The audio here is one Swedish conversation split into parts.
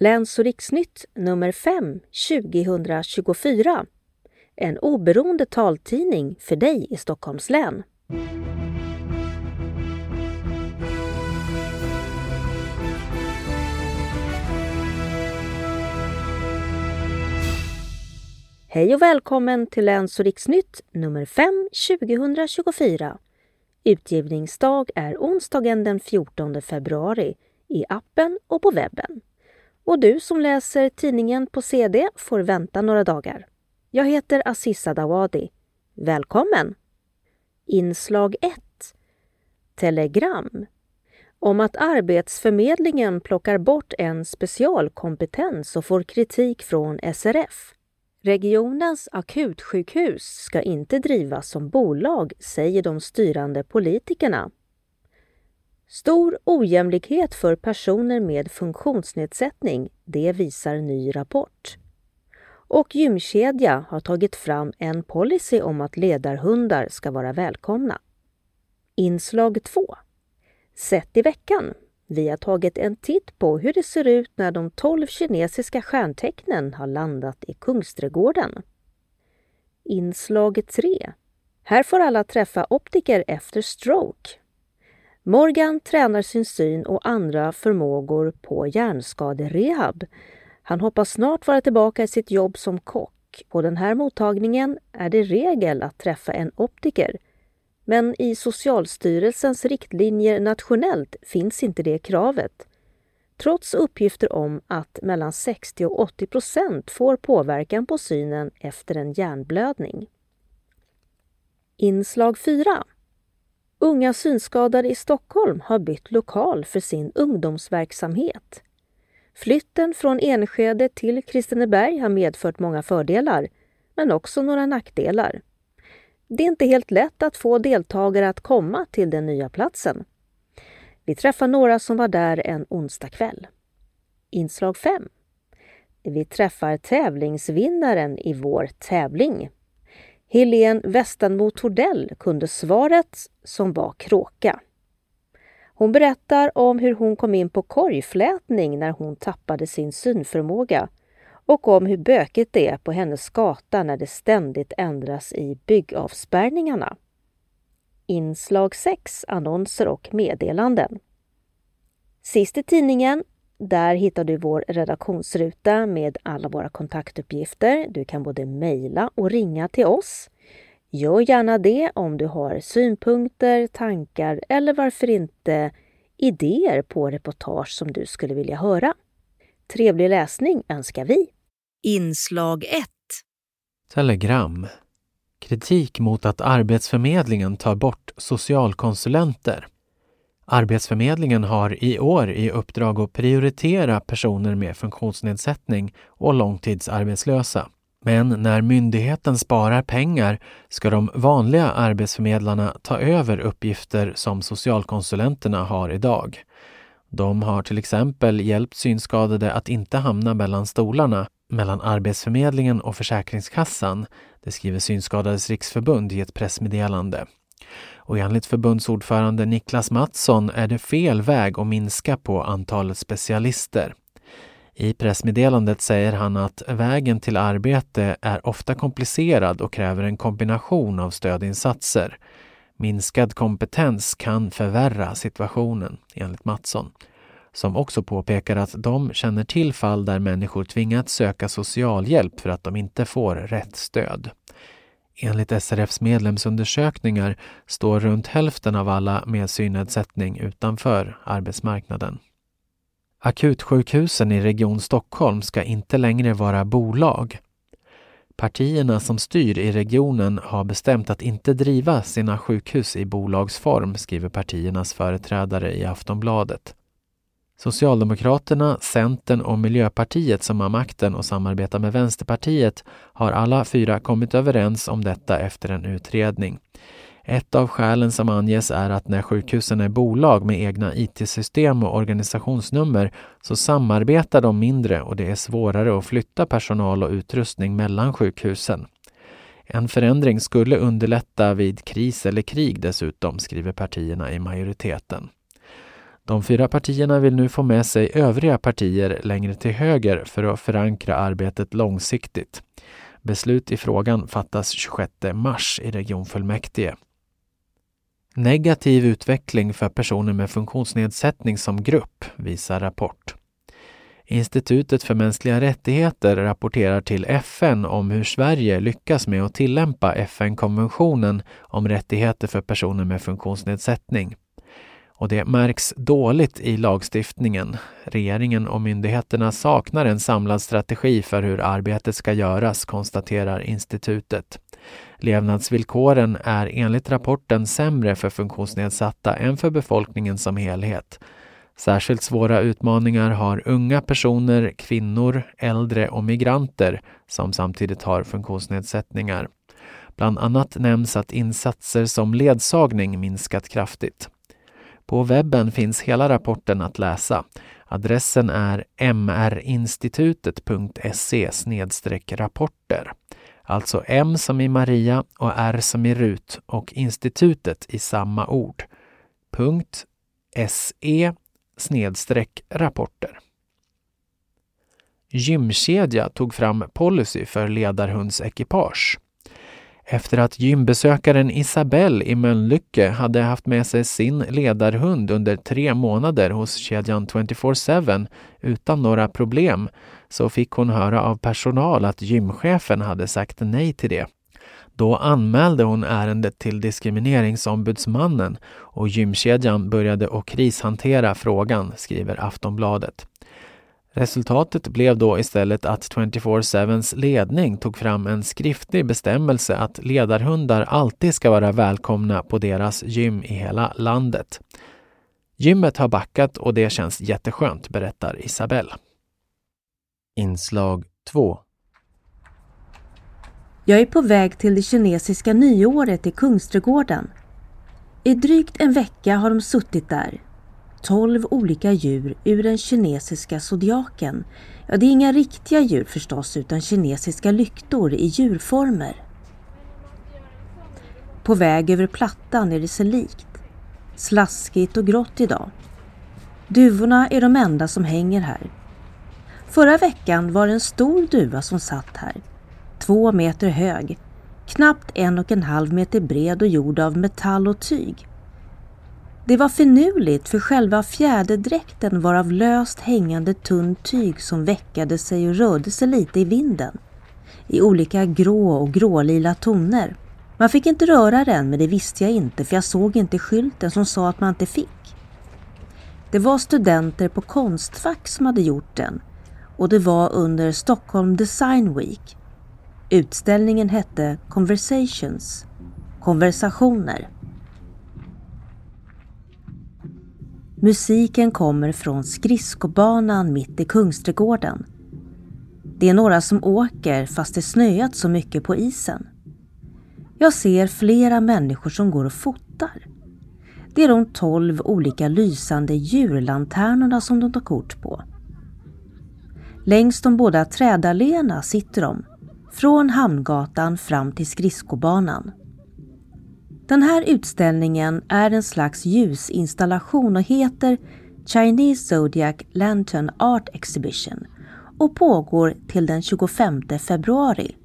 Läns och riksnytt nummer 5 2024. En oberoende taltidning för dig i Stockholms län. Hej och välkommen till Läns och riksnytt nummer 5 2024. Utgivningsdag är onsdagen den 14 februari i appen och på webben. Och du som läser tidningen på CD får vänta några dagar. Jag heter Aziza Dawadi. Välkommen! Inslag 1 Telegram om att Arbetsförmedlingen plockar bort en specialkompetens och får kritik från SRF. Regionens akutsjukhus ska inte drivas som bolag, säger de styrande politikerna. Stor ojämlikhet för personer med funktionsnedsättning, det visar ny rapport. Och Gymkedja har tagit fram en policy om att ledarhundar ska vara välkomna. Inslag 2. Sett i veckan. Vi har tagit en titt på hur det ser ut när de 12 kinesiska stjärntecknen har landat i Kungsträdgården. Inslag 3. Här får alla träffa optiker efter stroke. Morgan tränar sin syn och andra förmågor på hjärnskaderehab. Han hoppas snart vara tillbaka i sitt jobb som kock. På den här mottagningen är det regel att träffa en optiker. Men i Socialstyrelsens riktlinjer nationellt finns inte det kravet. Trots uppgifter om att mellan 60 och 80 procent får påverkan på synen efter en hjärnblödning. Inslag 4 Unga synskadade i Stockholm har bytt lokal för sin ungdomsverksamhet. Flytten från Enskede till Kristineberg har medfört många fördelar, men också några nackdelar. Det är inte helt lätt att få deltagare att komma till den nya platsen. Vi träffar några som var där en onsdag kväll. Inslag 5. Vi träffar tävlingsvinnaren i vår tävling. Helene Westenmo Tordell kunde svaret som var kråka. Hon berättar om hur hon kom in på korgflätning när hon tappade sin synförmåga och om hur bökigt det är på hennes gata när det ständigt ändras i byggavspärrningarna. Inslag 6 Annonser och meddelanden. Sist i tidningen där hittar du vår redaktionsruta med alla våra kontaktuppgifter. Du kan både mejla och ringa till oss. Gör gärna det om du har synpunkter, tankar eller varför inte idéer på reportage som du skulle vilja höra. Trevlig läsning önskar vi! Inslag 1 Telegram Kritik mot att Arbetsförmedlingen tar bort socialkonsulenter. Arbetsförmedlingen har i år i uppdrag att prioritera personer med funktionsnedsättning och långtidsarbetslösa. Men när myndigheten sparar pengar ska de vanliga arbetsförmedlarna ta över uppgifter som socialkonsulenterna har idag. De har till exempel hjälpt synskadade att inte hamna mellan stolarna mellan Arbetsförmedlingen och Försäkringskassan, det skriver Synskadades riksförbund i ett pressmeddelande. Och enligt förbundsordförande Niklas Mattsson är det fel väg att minska på antalet specialister. I pressmeddelandet säger han att vägen till arbete är ofta komplicerad och kräver en kombination av stödinsatser. Minskad kompetens kan förvärra situationen, enligt Mattsson som också påpekar att de känner till fall där människor tvingats söka socialhjälp för att de inte får rätt stöd. Enligt SRFs medlemsundersökningar står runt hälften av alla med synnedsättning utanför arbetsmarknaden. Akutsjukhusen i Region Stockholm ska inte längre vara bolag. Partierna som styr i regionen har bestämt att inte driva sina sjukhus i bolagsform, skriver partiernas företrädare i Aftonbladet. Socialdemokraterna, Centern och Miljöpartiet som har makten och samarbetar med Vänsterpartiet har alla fyra kommit överens om detta efter en utredning. Ett av skälen som anges är att när sjukhusen är bolag med egna IT-system och organisationsnummer så samarbetar de mindre och det är svårare att flytta personal och utrustning mellan sjukhusen. En förändring skulle underlätta vid kris eller krig dessutom, skriver partierna i majoriteten. De fyra partierna vill nu få med sig övriga partier längre till höger för att förankra arbetet långsiktigt. Beslut i frågan fattas 26 mars i regionfullmäktige. Negativ utveckling för personer med funktionsnedsättning som grupp, visar rapport. Institutet för mänskliga rättigheter rapporterar till FN om hur Sverige lyckas med att tillämpa FN-konventionen om rättigheter för personer med funktionsnedsättning. Och det märks dåligt i lagstiftningen. Regeringen och myndigheterna saknar en samlad strategi för hur arbetet ska göras, konstaterar institutet. Levnadsvillkoren är enligt rapporten sämre för funktionsnedsatta än för befolkningen som helhet. Särskilt svåra utmaningar har unga personer, kvinnor, äldre och migranter som samtidigt har funktionsnedsättningar. Bland annat nämns att insatser som ledsagning minskat kraftigt. På webben finns hela rapporten att läsa. Adressen är mrinstitutet.se rapporter. Alltså M som i Maria och R som i Rut och institutet i samma ord. .se snedstreck rapporter. Gymkedja tog fram policy för ledarhundsekipage. Efter att gymbesökaren Isabelle i Mölnlycke hade haft med sig sin ledarhund under tre månader hos kedjan 24-7 utan några problem så fick hon höra av personal att gymchefen hade sagt nej till det. Då anmälde hon ärendet till Diskrimineringsombudsmannen och gymkedjan började att krishantera frågan, skriver Aftonbladet. Resultatet blev då istället att 24-7s ledning tog fram en skriftlig bestämmelse att ledarhundar alltid ska vara välkomna på deras gym i hela landet. Gymmet har backat och det känns jätteskönt, berättar Isabelle. Inslag 2 Jag är på väg till det kinesiska nyåret i Kungsträdgården. I drygt en vecka har de suttit där Tolv olika djur ur den kinesiska zodiaken. Ja, det är inga riktiga djur förstås utan kinesiska lyktor i djurformer. På väg över plattan är det sig likt. Slaskigt och grått idag. Duvorna är de enda som hänger här. Förra veckan var det en stor duva som satt här. Två meter hög, knappt en och en halv meter bred och gjord av metall och tyg. Det var finurligt för själva fjäderdräkten var av löst hängande tunt tyg som veckade sig och rörde sig lite i vinden. I olika grå och grålila toner. Man fick inte röra den men det visste jag inte för jag såg inte skylten som sa att man inte fick. Det var studenter på Konstfack som hade gjort den och det var under Stockholm Design Week. Utställningen hette Conversations, konversationer. Musiken kommer från skridskobanan mitt i Kungsträdgården. Det är några som åker fast det snöat så mycket på isen. Jag ser flera människor som går och fotar. Det är de tolv olika lysande djurlanternorna som de tar kort på. Längs de båda trädalléerna sitter de, från Hamngatan fram till skridskobanan. Den här utställningen är en slags ljusinstallation och heter Chinese Zodiac Lantern Art Exhibition och pågår till den 25 februari.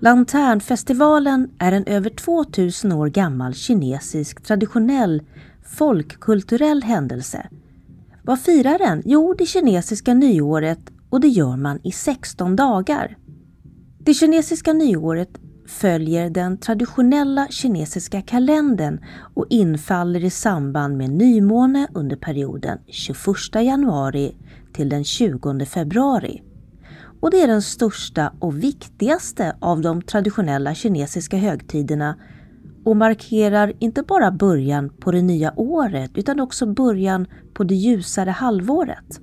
Lanternfestivalen är en över 2000 år gammal kinesisk traditionell folkkulturell händelse. Vad firar den? Jo, det kinesiska nyåret och det gör man i 16 dagar. Det kinesiska nyåret följer den traditionella kinesiska kalendern och infaller i samband med nymåne under perioden 21 januari till den 20 februari. Och det är den största och viktigaste av de traditionella kinesiska högtiderna och markerar inte bara början på det nya året utan också början på det ljusare halvåret.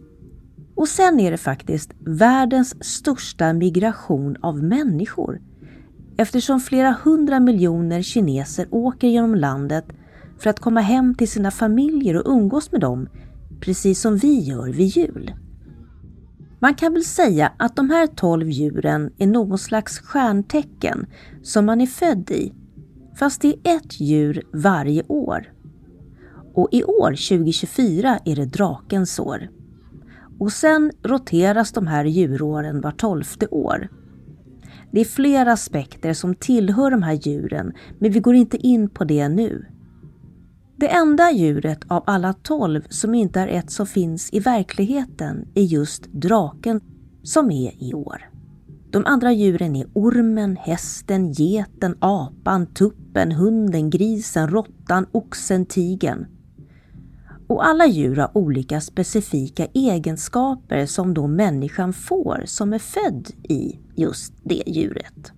Och sen är det faktiskt världens största migration av människor eftersom flera hundra miljoner kineser åker genom landet för att komma hem till sina familjer och umgås med dem, precis som vi gör vid jul. Man kan väl säga att de här tolv djuren är någon slags stjärntecken som man är född i, fast det är ett djur varje år. Och i år, 2024, är det drakens år. Och sen roteras de här djuråren var tolfte år. Det är flera aspekter som tillhör de här djuren, men vi går inte in på det nu. Det enda djuret av alla tolv som inte är ett som finns i verkligheten är just draken som är i år. De andra djuren är ormen, hästen, geten, apan, tuppen, hunden, grisen, råttan, oxen, tigen. Och alla djur har olika specifika egenskaper som då människan får som är född i just det djuret.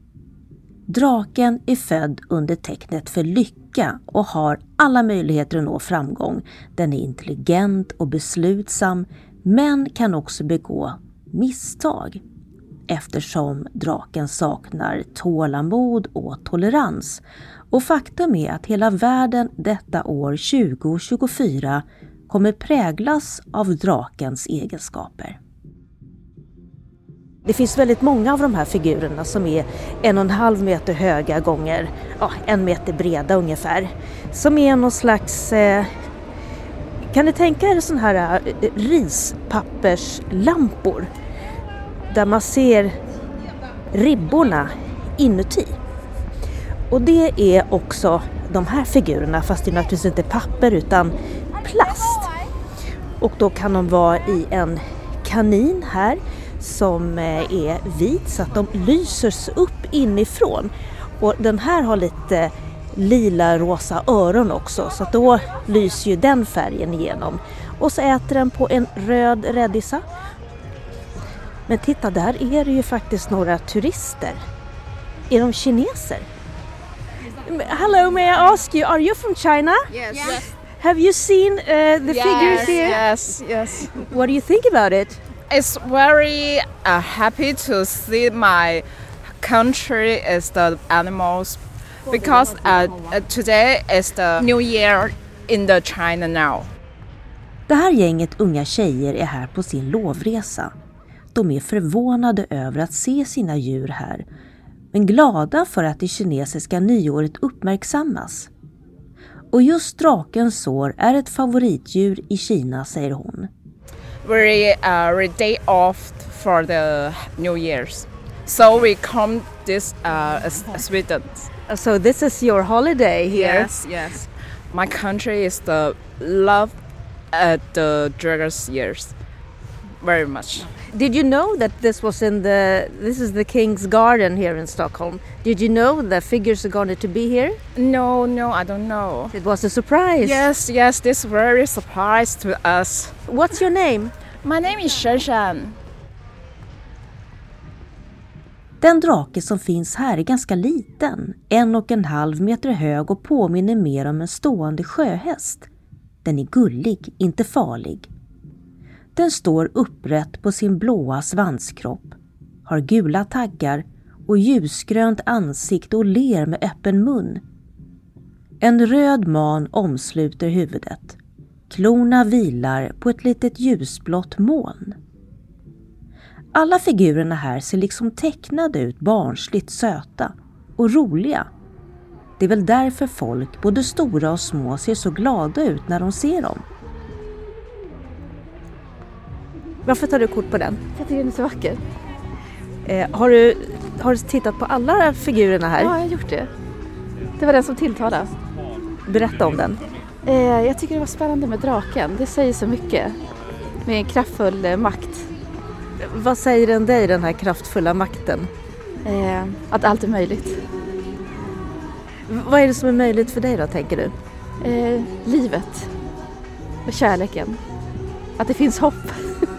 Draken är född under tecknet för lycka och har alla möjligheter att nå framgång. Den är intelligent och beslutsam men kan också begå misstag eftersom draken saknar tålamod och tolerans. Och faktum är att hela världen detta år 2024 kommer präglas av drakens egenskaper. Det finns väldigt många av de här figurerna som är en och en halv meter höga gånger ja, en meter breda ungefär. Som är någon slags eh, kan ni tänka er sådana här eh, rispapperslampor där man ser ribborna inuti. Och det är också de här figurerna, fast det är naturligtvis inte papper utan plast. Och då kan de vara i en kanin här som eh, är vit så att de lyser upp inifrån. Och den här har lite lila rosa öron också så att då lyser ju den färgen igenom. Och så äter den på en röd rädisa. Men titta, där är det ju faktiskt några turister. Är de kineser? Hello, may I ask you, are you from China? Yes. yes. Have you seen uh, the yes, figures here? Yes, yes. What do you think about it? It's very uh, happy to see my country is the animals because uh, uh, today is the new year in the China now. Det här gänget unga tjejer är här på sin lovresa. De är förvånade över att se sina djur här, men glada för att det kinesiska nyåret uppmärksammas. Och just drakens sår är ett favoritdjur i Kina, säger hon. We uh, day off for the New Year's, so we come this uh, Sweden. So this is your holiday here. Yes, yes. My country is the love at the dragon's years very much. Did you know that this was in the this is the King's Garden here in Stockholm? Did you know the figures are going to be here? No, no, I don't know. It was a surprise. Yes, yes, this very surprise to us. What's your name? My name is Shan Shan. Den drake som finns här är ganska liten, en och en halv meter hög och påminner mer om en stående sjöhäst. Den är gullig, inte farlig. Den står upprätt på sin blåa svanskropp, har gula taggar och ljusgrönt ansikte och ler med öppen mun. En röd man omsluter huvudet. Klorna vilar på ett litet ljusblått moln. Alla figurerna här ser liksom tecknade ut, barnsligt söta och roliga. Det är väl därför folk, både stora och små, ser så glada ut när de ser dem. Varför tar du kort på den? Jag tycker den är så vacker. Eh, har, du, har du tittat på alla figurerna här? Ja, jag har gjort det. Det var den som tilltalade. Berätta om den. Eh, jag tycker det var spännande med draken. Det säger så mycket. Med en kraftfull eh, makt. Vad säger den dig, den här kraftfulla makten? Eh, att allt är möjligt. V vad är det som är möjligt för dig då, tänker du? Eh, livet. Och kärleken. Att det finns hopp.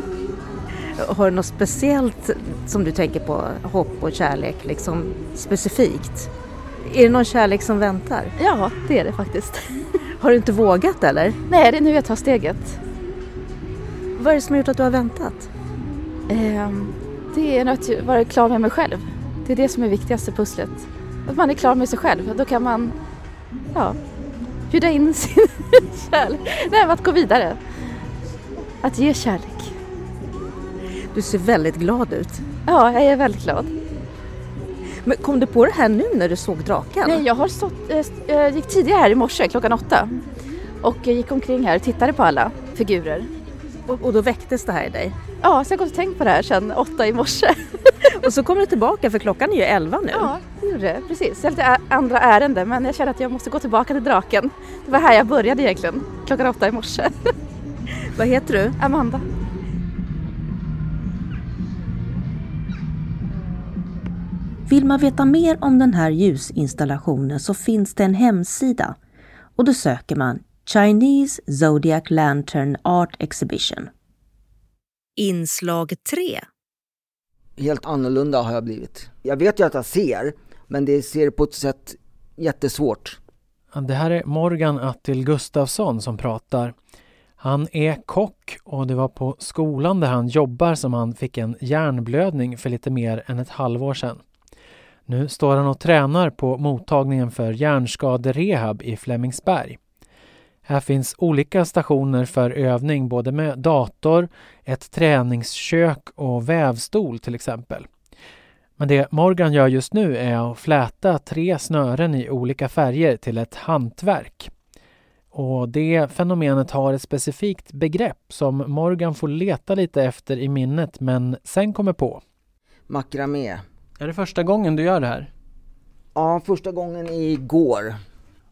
Har du något speciellt som du tänker på, hopp och kärlek, liksom specifikt? Är det någon kärlek som väntar? Ja, det är det faktiskt. Har du inte vågat eller? Nej, det är nu jag tar steget. Vad är det som har gjort att du har väntat? Eh, det är att vara klar med mig själv. Det är det som är viktigaste pusslet. Att man är klar med sig själv. Då kan man ja, bjuda in sin kärlek. Nej, att gå vidare. Att ge kärlek. Du ser väldigt glad ut. Ja, jag är väldigt glad. Men kom du på det här nu när du såg draken? Nej, jag har stått, äh, gick tidigare här i morse klockan åtta och jag gick omkring här och tittade på alla figurer. Och, och då väcktes det här i dig? Ja, så jag har gått och tänkt på det här sedan åtta i morse. och så kommer du tillbaka för klockan är ju elva nu. Ja, det gjorde det. Precis. Jag har lite andra ärenden men jag känner att jag måste gå tillbaka till draken. Det var här jag började egentligen, klockan åtta i morse. Vad heter du? Amanda. Vill man veta mer om den här ljusinstallationen så finns det en hemsida och då söker man Chinese Zodiac Lantern Art Exhibition. Inslag 3 Helt annorlunda har jag blivit. Jag vet ju att jag ser, men det ser på ett sätt jättesvårt. Det här är Morgan Attil Gustafsson som pratar. Han är kock och det var på skolan där han jobbar som han fick en hjärnblödning för lite mer än ett halvår sedan. Nu står han och tränar på mottagningen för hjärnskaderehab i Flemingsberg. Här finns olika stationer för övning både med dator, ett träningskök och vävstol till exempel. Men det Morgan gör just nu är att fläta tre snören i olika färger till ett hantverk. Och det fenomenet har ett specifikt begrepp som Morgan får leta lite efter i minnet men sen kommer på. Makramé. Är det första gången du gör det här? Ja, första gången igår.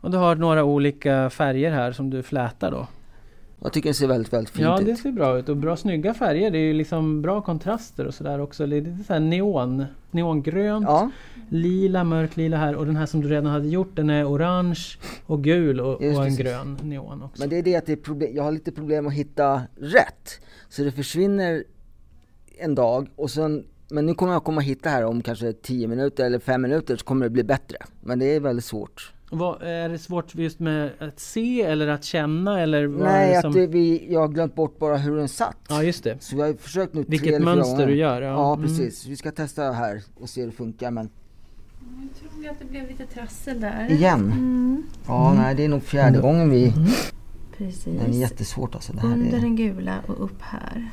Och du har några olika färger här som du flätar då? Jag tycker det ser väldigt, väldigt fint ut. Ja, det ser bra ut och bra snygga färger. Det är ju liksom bra kontraster och sådär också. Lite så neon, neongrönt, ja. lila, mörklila här och den här som du redan hade gjort den är orange och gul och, och en grön neon också. Men det är det att det är problem, jag har lite problem att hitta rätt. Så det försvinner en dag och sen men nu kommer jag komma hitta här om kanske 10 minuter eller 5 minuter så kommer det bli bättre. Men det är väldigt svårt. Vad, är det svårt just med att se eller att känna eller? Nej, som... att det, vi, jag har glömt bort bara hur den satt. Ja, just det. Så jag har försökt nu Vilket tre eller mönster gånger. du gör. Ja, ja precis. Mm. Vi ska testa här och se hur det funkar men... Jag tror att det blev lite trassel där. Igen? Mm. Ja, Mm. nej det är nog fjärde gången vi... Precis. Den är jättesvårt alltså. Det här Under är, den gula och upp här.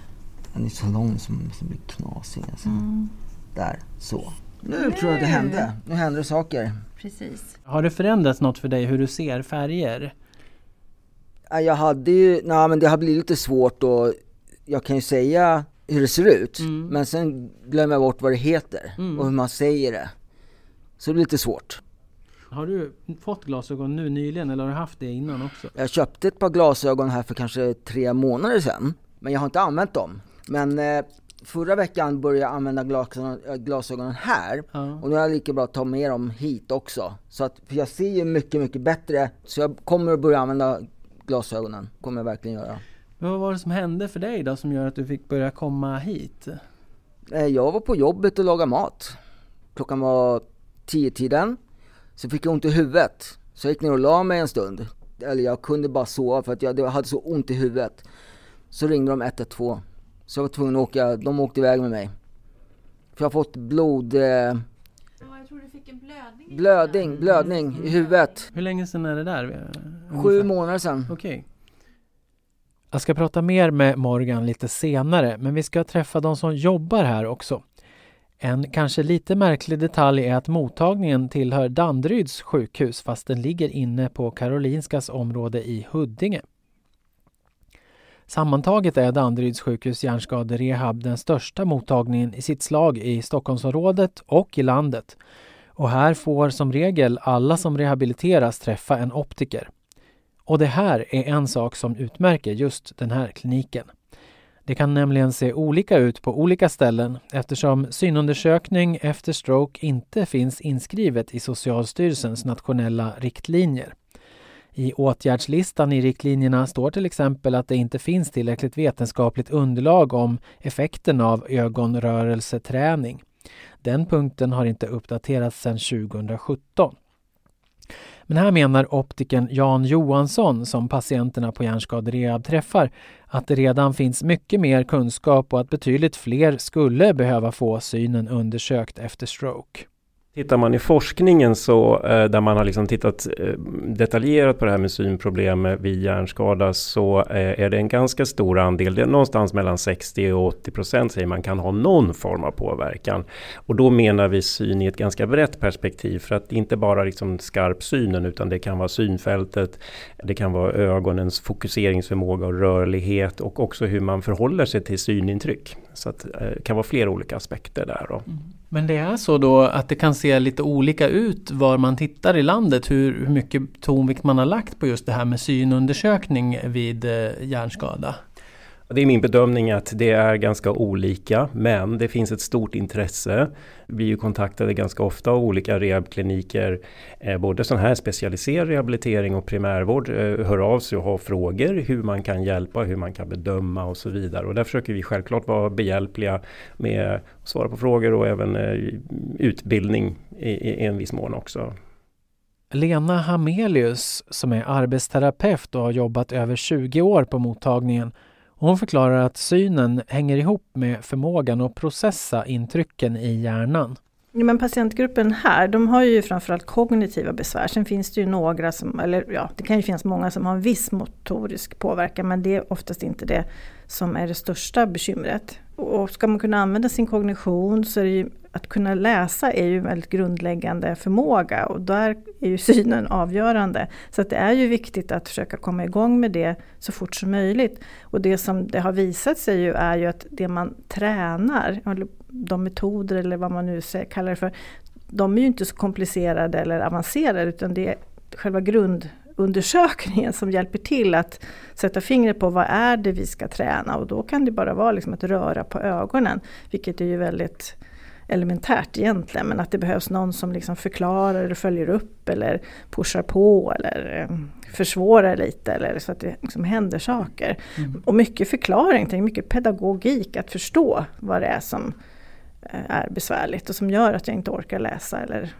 Den är så lång som, som blir knasig alltså. Mm. Där, så. Nu tror jag det hände. Nu händer det saker. Precis. Har det förändrats något för dig hur du ser färger? Ja, Jag hade ju, nej men det har blivit lite svårt och jag kan ju säga hur det ser ut. Mm. Men sen glömmer jag bort vad det heter Mm. och hur man säger det. Så det blir lite svårt. Har du fått glasögon nu nyligen eller har du haft det innan också? Jag köpte ett par glasögon här för kanske tre månader sedan. Men jag har inte använt dem. Men eh, förra veckan började jag använda glasögonen, äh, glasögonen här. Ja. Och nu är jag lika bra att ta med dem hit också. Så att, för jag ser ju mycket, mycket bättre. Så jag kommer att börja använda glasögonen. Kommer jag verkligen göra. Men vad var det som hände för dig då som gör att du fick börja komma hit? Eh, Jag var på jobbet och lagade mat. Klockan var tio tiden. Så fick jag ont i huvudet. Så jag gick ner och la mig en stund. Eller jag kunde bara sova för att jag, jag hade så ont i huvudet. Så ringde de 112. Så jag var tvungen att åka, de åkte iväg med mig. För jag har fått blod, eh, jag tror du fick en blödning. blödning, blödning i huvudet. Hur länge sedan är det där? Sju månader sedan. Okej. Jag ska prata mer med Morgan lite senare, men vi ska träffa de som jobbar här också. En kanske lite märklig detalj är att mottagningen tillhör Danderyds sjukhus fast den ligger inne på Karolinskas område i Huddinge. Sammantaget är Danderyds sjukhus hjärnskaderehab den största mottagningen i sitt slag i Stockholmsområdet och i landet. Och här får som regel alla som rehabiliteras träffa en optiker. Och det här är en sak som utmärker just den här kliniken. Det kan nämligen se olika ut på olika ställen eftersom synundersökning efter stroke inte finns inskrivet i Socialstyrelsens nationella riktlinjer. I åtgärdslistan i riktlinjerna står till exempel att det inte finns tillräckligt vetenskapligt underlag om effekten av ögonrörelseträning. Den punkten har inte uppdaterats sedan 2017. Men här menar optiken Jan Johansson, som patienterna på hjärnskaderehab träffar, att det redan finns mycket mer kunskap och att betydligt fler skulle behöva få synen undersökt efter stroke. Tittar man i forskningen så eh, där man har liksom tittat eh, detaljerat på det här med synproblem vid hjärnskada så eh, är det en ganska stor andel, det är någonstans mellan 60 och 80 procent säger man kan ha någon form av påverkan. Och då menar vi syn i ett ganska brett perspektiv för att inte bara liksom skarp synen utan det kan vara synfältet, det kan vara ögonens fokuseringsförmåga och rörlighet och också hur man förhåller sig till synintryck. Så att, eh, det kan vara flera olika aspekter där. Då. Mm. Men det är så då att det kan se lite olika ut var man tittar i landet, hur, hur mycket tonvikt man har lagt på just det här med synundersökning vid eh, hjärnskada? Det är min bedömning att det är ganska olika men det finns ett stort intresse. Vi är ju kontaktade ganska ofta av olika rehabkliniker, eh, både sån här specialiserad rehabilitering och primärvård eh, hör av sig och har frågor hur man kan hjälpa, hur man kan bedöma och så vidare. Och där försöker vi självklart vara behjälpliga med att svara på frågor och även eh, utbildning i en viss mån också. Lena Hamelius som är arbetsterapeut och har jobbat över 20 år på mottagningen hon förklarar att synen hänger ihop med förmågan att processa intrycken i hjärnan. Ja, men patientgruppen här, de har ju framförallt kognitiva besvär. Sen finns det ju några som, eller ja, det kan ju finnas många som har en viss motorisk påverkan men det är oftast inte det som är det största bekymret. Och ska man kunna använda sin kognition så är det ju att kunna läsa är ju en väldigt grundläggande förmåga och där är ju synen avgörande. Så att det är ju viktigt att försöka komma igång med det så fort som möjligt. Och det som det har visat sig ju är ju att det man tränar, de metoder eller vad man nu kallar det för, de är ju inte så komplicerade eller avancerade utan det är själva grundundersökningen som hjälper till att sätta fingret på vad är det vi ska träna och då kan det bara vara liksom att röra på ögonen, vilket är ju väldigt elementärt egentligen men att det behövs någon som liksom förklarar eller följer upp eller pushar på eller eh, försvårar lite eller så att det liksom händer saker. Mm. Och mycket förklaring, mycket pedagogik att förstå vad det är som eh, är besvärligt och som gör att jag inte orkar läsa eller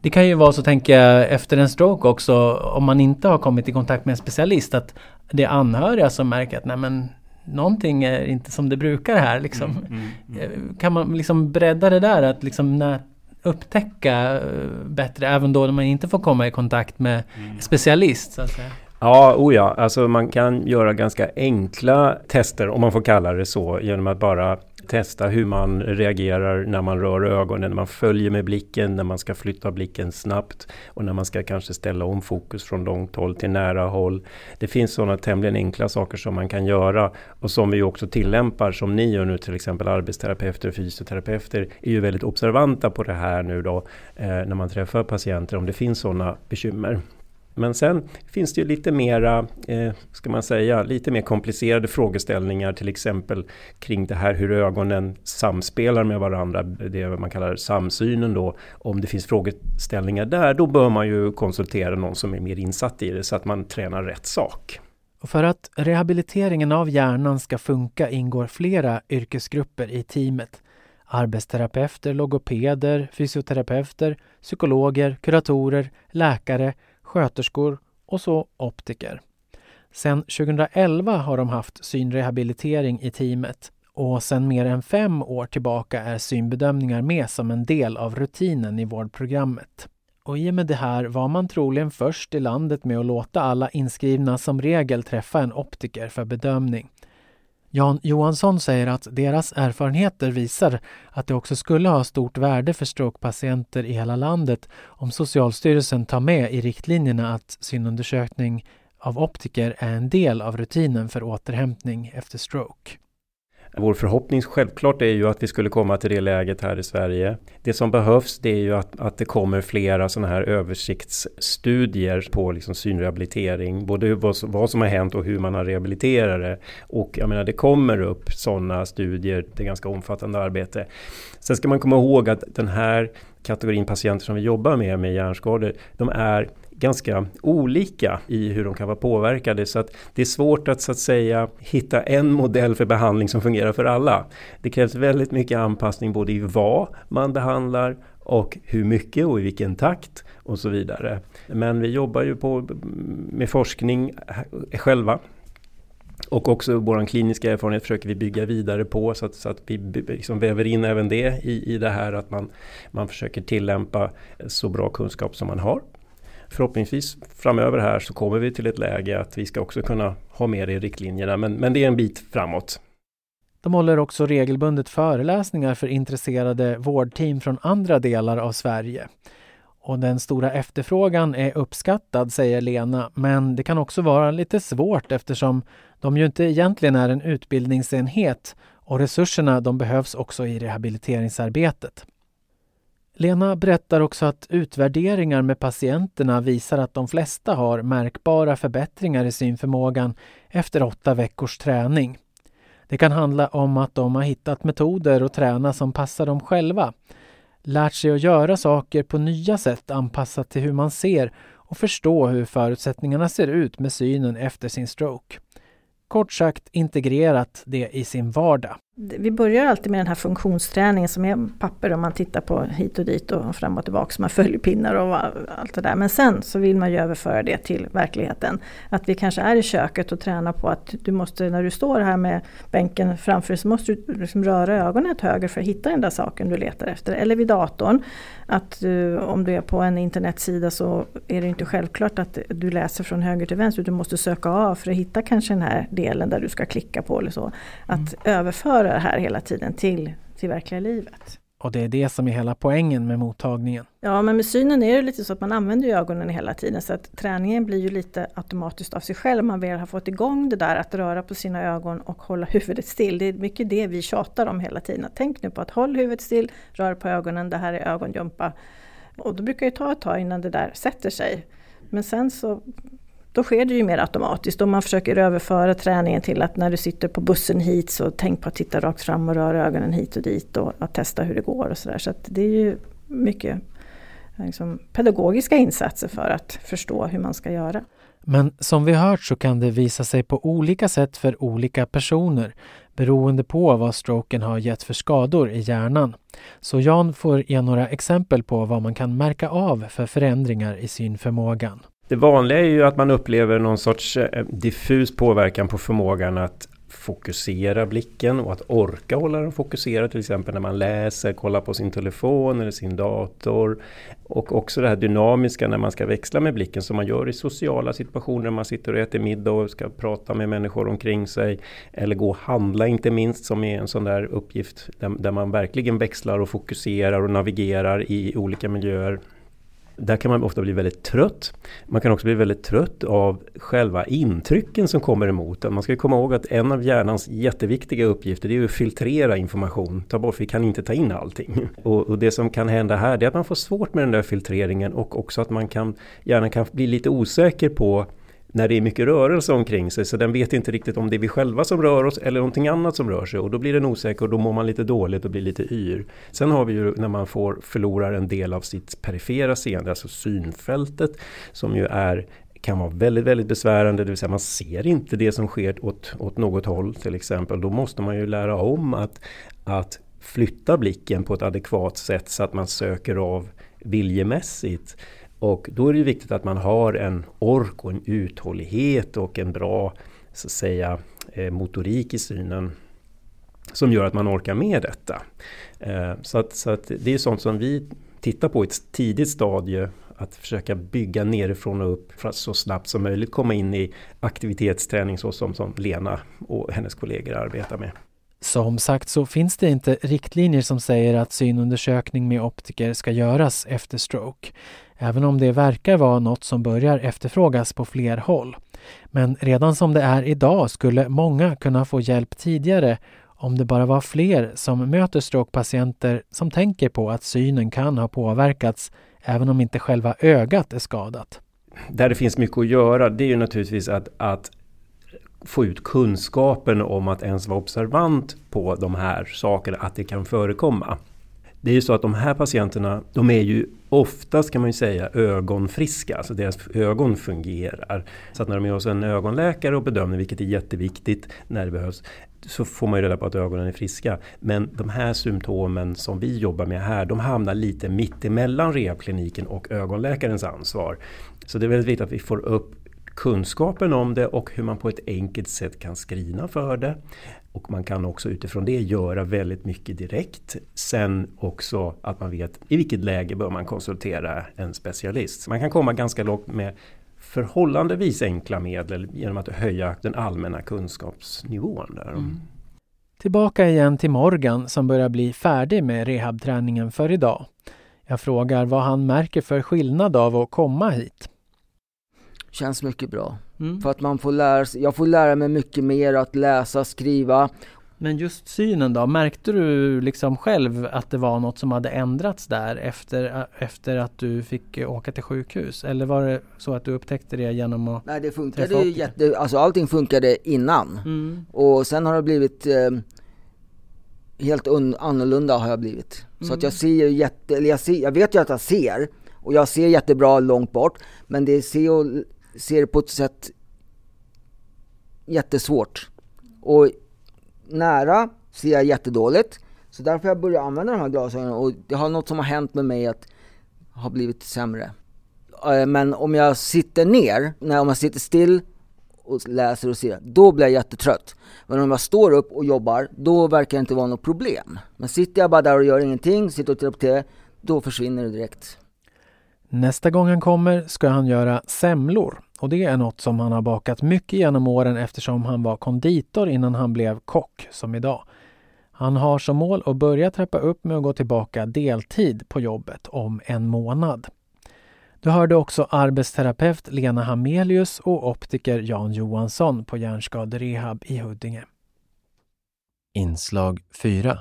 det kan ju vara så, tänker jag, efter en stroke också, om man inte har kommit i kontakt med en specialist, att det är anhöriga som märker att nej men någonting är inte som det brukar här. Liksom. Mm, mm, mm. Eh, kan man liksom bredda det där att liksom upptäcka eh, bättre även då när man inte får komma i kontakt med mm. specialist? Så att säga. Ja, oh ja, alltså man kan göra ganska enkla tester om man får kalla det så genom att bara testa hur man reagerar när man rör ögonen, när man följer med blicken, när man ska flytta blicken snabbt och när man ska kanske ställa om fokus från långt håll till nära håll. Det finns sådana tämligen enkla saker som man kan göra och som vi också tillämpar som ni gör nu till exempel arbetsterapeuter och fysioterapeuter är ju väldigt observanta på det här nu då eh, när man träffar patienter om det finns sådana bekymmer. Men sen finns det ju lite mera, eh, ska man säga, lite mer komplicerade frågeställningar till exempel kring det här hur ögonen samspelar med varandra, det man kallar samsynen då. Om det finns frågeställningar där, då bör man ju konsultera någon som är mer insatt i det så att man tränar rätt sak. Och för att rehabiliteringen av hjärnan ska funka ingår flera yrkesgrupper i teamet. Arbetsterapeuter, logopeder, fysioterapeuter, psykologer, kuratorer, läkare sköterskor och så optiker. Sedan 2011 har de haft synrehabilitering i teamet och sedan mer än fem år tillbaka är synbedömningar med som en del av rutinen i vårdprogrammet. Och i och med det här var man troligen först i landet med att låta alla inskrivna som regel träffa en optiker för bedömning. Jan Johansson säger att deras erfarenheter visar att det också skulle ha stort värde för strokepatienter i hela landet om Socialstyrelsen tar med i riktlinjerna att synundersökning av optiker är en del av rutinen för återhämtning efter stroke. Vår förhoppning självklart är ju att vi skulle komma till det läget här i Sverige. Det som behövs det är ju att, att det kommer flera sådana här översiktsstudier på liksom synrehabilitering. Både vad, vad som har hänt och hur man har rehabiliterat det. Och jag menar det kommer upp sådana studier, det är ganska omfattande arbete. Sen ska man komma ihåg att den här kategorin patienter som vi jobbar med, med hjärnskador, de är ganska olika i hur de kan vara påverkade så att det är svårt att så att säga hitta en modell för behandling som fungerar för alla. Det krävs väldigt mycket anpassning både i vad man behandlar och hur mycket och i vilken takt och så vidare. Men vi jobbar ju på med forskning själva Och också vår kliniska erfarenhet försöker vi bygga vidare på så att, så att vi liksom väver in även det i, i det här att man, man försöker tillämpa så bra kunskap som man har. Förhoppningsvis framöver här så kommer vi till ett läge att vi ska också kunna ha med det i riktlinjerna men, men det är en bit framåt. De håller också regelbundet föreläsningar för intresserade vårdteam från andra delar av Sverige. Och den stora efterfrågan är uppskattad, säger Lena, men det kan också vara lite svårt eftersom de ju inte egentligen är en utbildningsenhet och resurserna de behövs också i rehabiliteringsarbetet. Lena berättar också att utvärderingar med patienterna visar att de flesta har märkbara förbättringar i synförmågan efter åtta veckors träning. Det kan handla om att de har hittat metoder att träna som passar dem själva, lärt sig att göra saker på nya sätt anpassat till hur man ser och förstå hur förutsättningarna ser ut med synen efter sin stroke. Kort sagt integrerat det i sin vardag. Vi börjar alltid med den här funktionsträningen som är papper och man tittar på hit och dit och fram och tillbaka, man följer pinnar och allt det där. Men sen så vill man ju överföra det till verkligheten. Att vi kanske är i köket och tränar på att du måste, när du står här med bänken framför dig, så måste du liksom röra ögonen ett höger för att hitta den där saken du letar efter. Eller vid datorn, att du, om du är på en internetsida så är det inte självklart att du läser från höger till vänster, du måste söka av för att hitta kanske den här delen där du ska klicka på eller så. Att mm. överföra det här hela tiden till, till verkliga livet. Och det är det som är hela poängen med mottagningen. Ja, men med synen är det lite så att man använder ögonen hela tiden så att träningen blir ju lite automatiskt av sig själv. Man väl har fått igång det där att röra på sina ögon och hålla huvudet still. Det är mycket det vi tjatar om hela tiden. Tänk nu på att håll huvudet still, rör på ögonen, det här är ögongympa. Och då brukar det ta ett tag innan det där sätter sig. Men sen så då sker det ju mer automatiskt. Om man försöker överföra träningen till att när du sitter på bussen hit så tänk på att titta rakt fram och röra ögonen hit och dit och att testa hur det går och sådär. Så, så det är ju mycket liksom, pedagogiska insatser för att förstå hur man ska göra. Men som vi hört så kan det visa sig på olika sätt för olika personer beroende på vad stroken har gett för skador i hjärnan. Så Jan får ge några exempel på vad man kan märka av för förändringar i synförmågan. Det vanliga är ju att man upplever någon sorts eh, diffus påverkan på förmågan att fokusera blicken och att orka hålla den fokuserad till exempel när man läser, kollar på sin telefon eller sin dator. Och också det här dynamiska när man ska växla med blicken som man gör i sociala situationer. när Man sitter och äter middag och ska prata med människor omkring sig. Eller gå och handla inte minst som är en sån där uppgift där, där man verkligen växlar och fokuserar och navigerar i olika miljöer. Där kan man ofta bli väldigt trött. Man kan också bli väldigt trött av själva intrycken som kommer emot. Man ska komma ihåg att en av hjärnans jätteviktiga uppgifter är att filtrera information. Ta bort, vi kan inte ta in allting. Och, och, det som kan hända här är att man får svårt med den där filtreringen och också att man kan, hjärnan kan bli lite osäker på när det är mycket rörelse omkring sig så den vet inte riktigt om det är vi själva som rör oss eller någonting annat som rör sig och då blir den osäker och då mår man lite dåligt och blir lite yr. Sen har vi ju när man får förlorar en del av sitt perifera seende, alltså synfältet som ju är kan vara väldigt, väldigt besvärande, det vill säga man ser inte det som sker åt, åt något håll till exempel. Då måste man ju lära om att, att flytta blicken på ett adekvat sätt så att man söker av viljemässigt. Och då är det viktigt att man har en ork och en uthållighet och en bra så att säga, eh, motorik i synen som gör att man orkar med detta. Eh, så att, så att det är sånt som vi tittar på i ett tidigt stadie att försöka bygga nerifrån och upp för att så snabbt som möjligt komma in i aktivitetsträning så som, som Lena och hennes kollegor arbetar med. Som sagt så finns det inte riktlinjer som säger att synundersökning med optiker ska göras efter stroke även om det verkar vara något som börjar efterfrågas på fler håll. Men redan som det är idag skulle många kunna få hjälp tidigare om det bara var fler som möter strokepatienter som tänker på att synen kan ha påverkats även om inte själva ögat är skadat. Där det finns mycket att göra det är ju naturligtvis att, att få ut kunskapen om att ens vara observant på de här sakerna, att det kan förekomma. Det är ju så att de här patienterna, de är ju oftast kan man ju säga ögonfriska, alltså deras ögon fungerar. Så att när de är hos en ögonläkare och bedömer, vilket är jätteviktigt när det behövs, så får man ju reda på att ögonen är friska. Men de här symptomen som vi jobbar med här, de hamnar lite mitt emellan rehabkliniken och ögonläkarens ansvar. Så det är väldigt viktigt att vi får upp kunskapen om det och hur man på ett enkelt sätt kan screena för det. Och man kan också utifrån det göra väldigt mycket direkt. Sen också att man vet i vilket läge bör man konsultera en specialist. Man kan komma ganska långt med förhållandevis enkla medel genom att höja den allmänna kunskapsnivån. Där. Mm. Tillbaka igen till Morgan som börjar bli färdig med rehabträningen för idag. Jag frågar vad han märker för skillnad av att komma hit. Känns mycket bra. Mm. För att man får lära sig, jag får lära mig mycket mer att läsa, skriva. Men just synen då, märkte du liksom själv att det var något som hade ändrats där efter, efter att du fick åka till sjukhus? Eller var det så att du upptäckte det genom att Nej det funkade ju jätte, alltså allting funkade innan. Mm. Och sen har det blivit eh, helt annorlunda har jag blivit. Mm. Så att jag mm. ser ju jätte, eller jag, ser, jag vet ju att jag ser och jag ser jättebra långt bort men det ser, och, ser det på ett sätt jättesvårt. Och nära ser jag jättedåligt. Så därför har jag börjat använda de här glasögonen och det har något som har hänt med mig att har blivit sämre. Eh, men om jag sitter ner, när om jag sitter still och läser och ser, då blir jag jättetrött. Men om jag står upp och jobbar, då verkar det inte vara något problem. Men sitter jag bara där och gör ingenting, sitter och tittar på TV, då försvinner det direkt. Nästa gång han kommer ska han göra semlor och det är något som han har bakat mycket genom åren eftersom han var konditor innan han blev kock som idag. Han har som mål att börja trappa upp med att gå tillbaka deltid på jobbet om en månad. Du hörde också arbetsterapeut Lena Hamelius och optiker Jan Johansson på Hjärnskaderehab i Huddinge. Inslag 4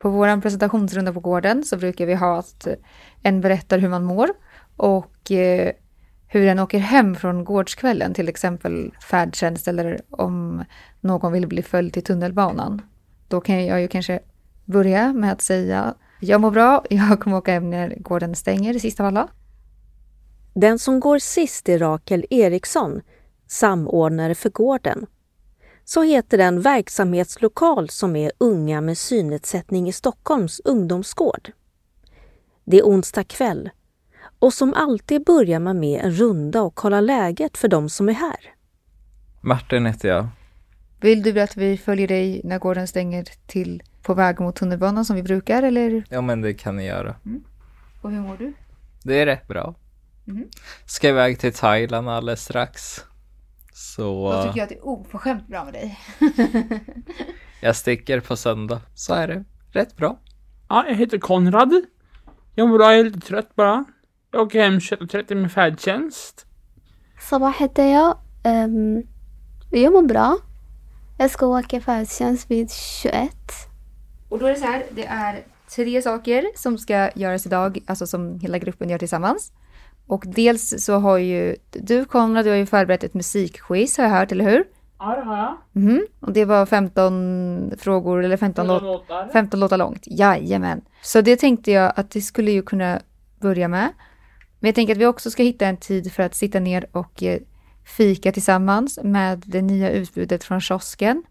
På vår presentationsrunda på gården så brukar vi ha att en berättar hur man mår och eh, hur den åker hem från gårdskvällen, till exempel färdtjänst eller om någon vill bli följd till tunnelbanan. Då kan jag ju kanske börja med att säga jag mår bra, jag kommer åka hem när gården stänger sist av alla. Den som går sist är Rakel Eriksson, samordnare för gården. Så heter den verksamhetslokal som är Unga med synnedsättning i Stockholms ungdomsgård. Det är onsdag kväll och som alltid börjar man med en runda och kolla läget för de som är här. Martin heter jag. Vill du att vi följer dig när gården stänger till på väg mot tunnelbanan som vi brukar eller? Ja men det kan ni göra. Mm. Och hur mår du? Det är rätt bra. Mm. Ska iväg till Thailand alldeles strax. Så... Då tycker jag att det är oförskämt bra med dig. jag sticker på söndag. Så är det. Rätt bra. Ja, jag heter Konrad. Jag mår bra, jag är lite trött bara. Jag åker hem 21.30 med färdtjänst. Sabah heter jag. Um, jag mår bra. Jag ska åka färdtjänst vid 21. Och då är det så här, det är tre saker som ska göras idag, alltså som hela gruppen gör tillsammans. Och dels så har ju du Konrad, du har ju förberett ett musikquiz har jag hört, eller hur? Ja, det har jag. Mm. Och det var 15 frågor, eller 15, låtar. 15 låtar långt. Jajamän. Så det tänkte jag att det skulle ju kunna börja med. Men jag tänker att vi också ska hitta en tid för att sitta ner och eh, fika tillsammans med det nya utbudet från kiosken.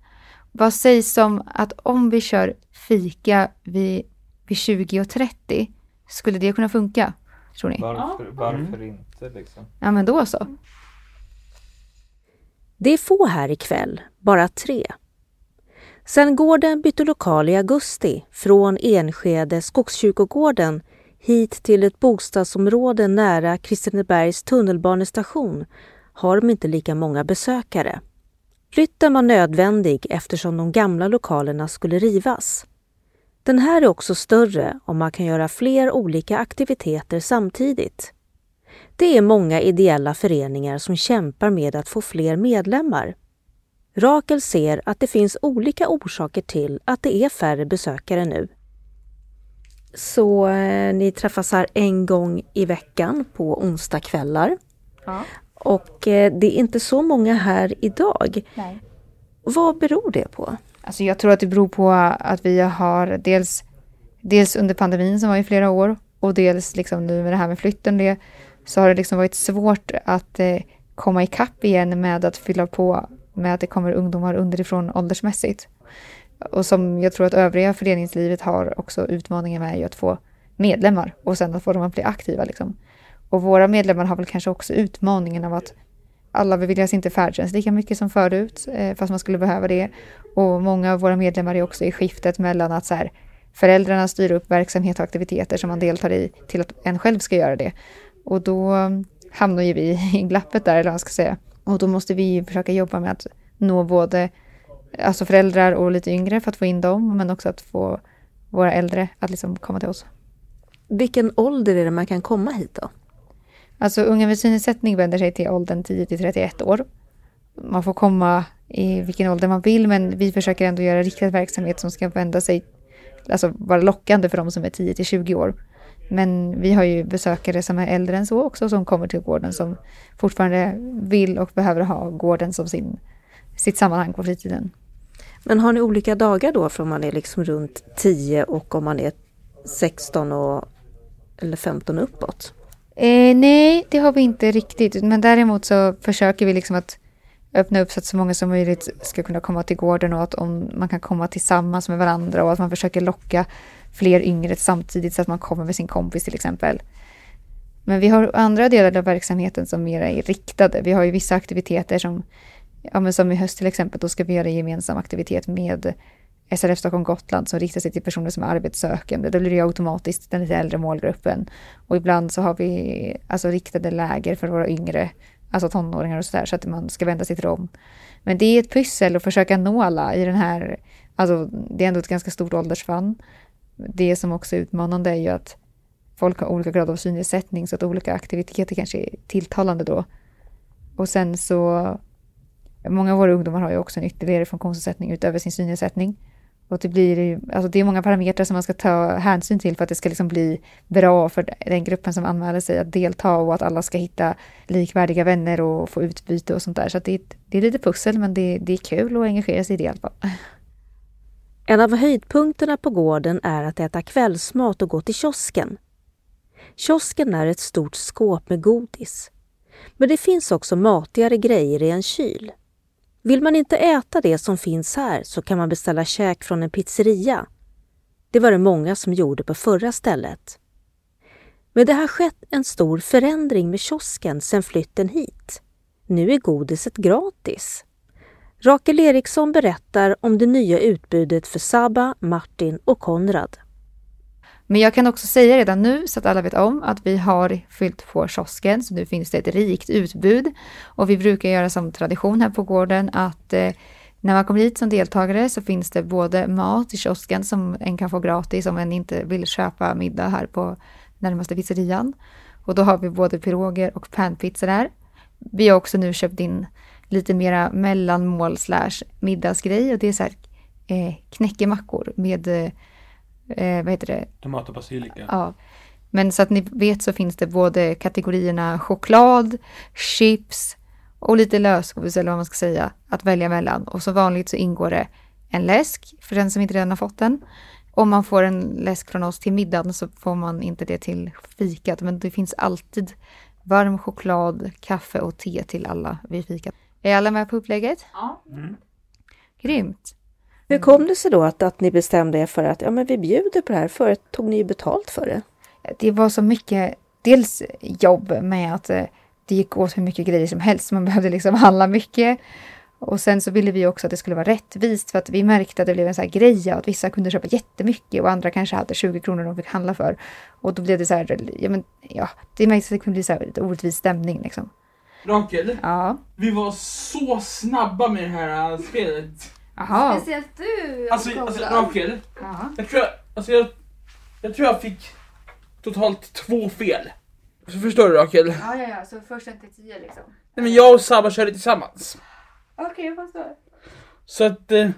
Vad sägs om att om vi kör fika vid, vid 20.30, skulle det kunna funka? Tror ni? Varför, varför mm. inte liksom? Ja men då så. Det är få här ikväll, bara tre. Sen gården bytte lokal i augusti från Enskede Skogskyrkogården hit till ett bostadsområde nära Kristinebergs tunnelbanestation har de inte lika många besökare. Flytten var nödvändig eftersom de gamla lokalerna skulle rivas. Den här är också större och man kan göra fler olika aktiviteter samtidigt. Det är många ideella föreningar som kämpar med att få fler medlemmar. Rakel ser att det finns olika orsaker till att det är färre besökare nu. Så eh, ni träffas här en gång i veckan på onsdagskvällar. Ja. Och eh, det är inte så många här idag. Nej. Vad beror det på? Alltså jag tror att det beror på att vi har dels, dels under pandemin som var i flera år och dels liksom nu med det här med flytten det, så har det liksom varit svårt att eh, komma ikapp igen med att fylla på med att det kommer ungdomar underifrån åldersmässigt. Och som jag tror att övriga föreningslivet har också utmaningen med är ju att få medlemmar och sen att få dem att bli aktiva. Liksom. Och våra medlemmar har väl kanske också utmaningen av att alla beviljas inte färdtjänst lika mycket som förut, eh, fast man skulle behöva det. Och många av våra medlemmar är också i skiftet mellan att så här, föräldrarna styr upp verksamhet och aktiviteter som man deltar i till att en själv ska göra det. Och då eh, hamnar ju vi i glappet där, eller vad man ska säga. Och då måste vi försöka jobba med att nå både alltså föräldrar och lite yngre för att få in dem, men också att få våra äldre att liksom komma till oss. Vilken ålder är det man kan komma hit då? Alltså unga med synnedsättning vänder sig till åldern 10 till 31 år. Man får komma i vilken ålder man vill, men vi försöker ändå göra riktad verksamhet som ska vända sig, alltså vara lockande för de som är 10 till 20 år. Men vi har ju besökare som är äldre än så också som kommer till gården som fortfarande vill och behöver ha gården som sin, sitt sammanhang på fritiden. Men har ni olika dagar då för om man är liksom runt 10 och om man är 16 och, eller 15 uppåt? Eh, nej, det har vi inte riktigt. Men däremot så försöker vi liksom att öppna upp så att så många som möjligt ska kunna komma till gården och att om man kan komma tillsammans med varandra och att man försöker locka fler yngre samtidigt så att man kommer med sin kompis till exempel. Men vi har andra delar av verksamheten som mer är riktade. Vi har ju vissa aktiviteter som, ja men som i höst till exempel, då ska vi göra gemensam aktivitet med SRF Stockholm Gotland som riktar sig till personer som är arbetssökande. Då blir det automatiskt den lite äldre målgruppen. Och ibland så har vi alltså riktade läger för våra yngre, alltså tonåringar och sådär, så att man ska vända sig till dem. Men det är ett pyssel att försöka nå alla i den här, alltså det är ändå ett ganska stort åldersspann. Det som också är utmanande är ju att folk har olika grad av synnedsättning så att olika aktiviteter kanske är tilltalande då. Och sen så, många av våra ungdomar har ju också en ytterligare funktionsnedsättning utöver sin synnedsättning. Och det blir alltså det är många parametrar som man ska ta hänsyn till för att det ska liksom bli bra för den gruppen som anmäler sig att delta och att alla ska hitta likvärdiga vänner och få utbyte och sånt där. Så det, det, är lite pussel men det, det är kul att engagera sig i det i alla fall. En av höjdpunkterna på gården är att äta kvällsmat och gå till kiosken. Kiosken är ett stort skåp med godis. Men det finns också matigare grejer i en kyl. Vill man inte äta det som finns här så kan man beställa käk från en pizzeria. Det var det många som gjorde på förra stället. Men det har skett en stor förändring med kiosken sedan flytten hit. Nu är godiset gratis. Rakel Eriksson berättar om det nya utbudet för Saba, Martin och Konrad. Men jag kan också säga redan nu så att alla vet om att vi har fyllt på kiosken så nu finns det ett rikt utbud. Och vi brukar göra som tradition här på gården att eh, när man kommer hit som deltagare så finns det både mat i kiosken som en kan få gratis om en inte vill köpa middag här på närmaste pizzerian. Och då har vi både piroger och panpizza där. Vi har också nu köpt in lite mera mellanmål slash middagsgrej och det är så här eh, knäckemackor med eh, eh, vad heter det? Tomat och basilika. Ja. Men så att ni vet så finns det både kategorierna choklad, chips och lite lösgodis eller vad man ska säga att välja mellan. Och som vanligt så ingår det en läsk för den som inte redan har fått den. Om man får en läsk från oss till middagen så får man inte det till fikat. Men det finns alltid varm choklad, kaffe och te till alla vid fikat. Är alla med på upplägget? Ja. Mm. Grymt. Hur kom det sig då att, att ni bestämde er för att ja, men vi bjuder på det här? Förut tog ni ju betalt för det. Det var så mycket, dels jobb med att eh, det gick åt hur mycket grejer som helst. Man behövde liksom handla mycket. Och sen så ville vi också att det skulle vara rättvist för att vi märkte att det blev en sån här grej att vissa kunde köpa jättemycket och andra kanske hade 20 kronor de fick handla för. Och då blev det så här, ja men ja, det märktes att det kunde bli så här lite orättvis stämning liksom. Rakel, Ja. vi var så snabba med det här spelet. Jaha. Speciellt du Alltså, alltså Rakel, Ja. jag tror jag, alltså jag, jag tror jag fick totalt två fel. Så förstår du Rakel? Ja, ja, ja, så först en till tio liksom. Nej men jag och Sabba körde tillsammans. Okej, jag förstår. Så att, eh,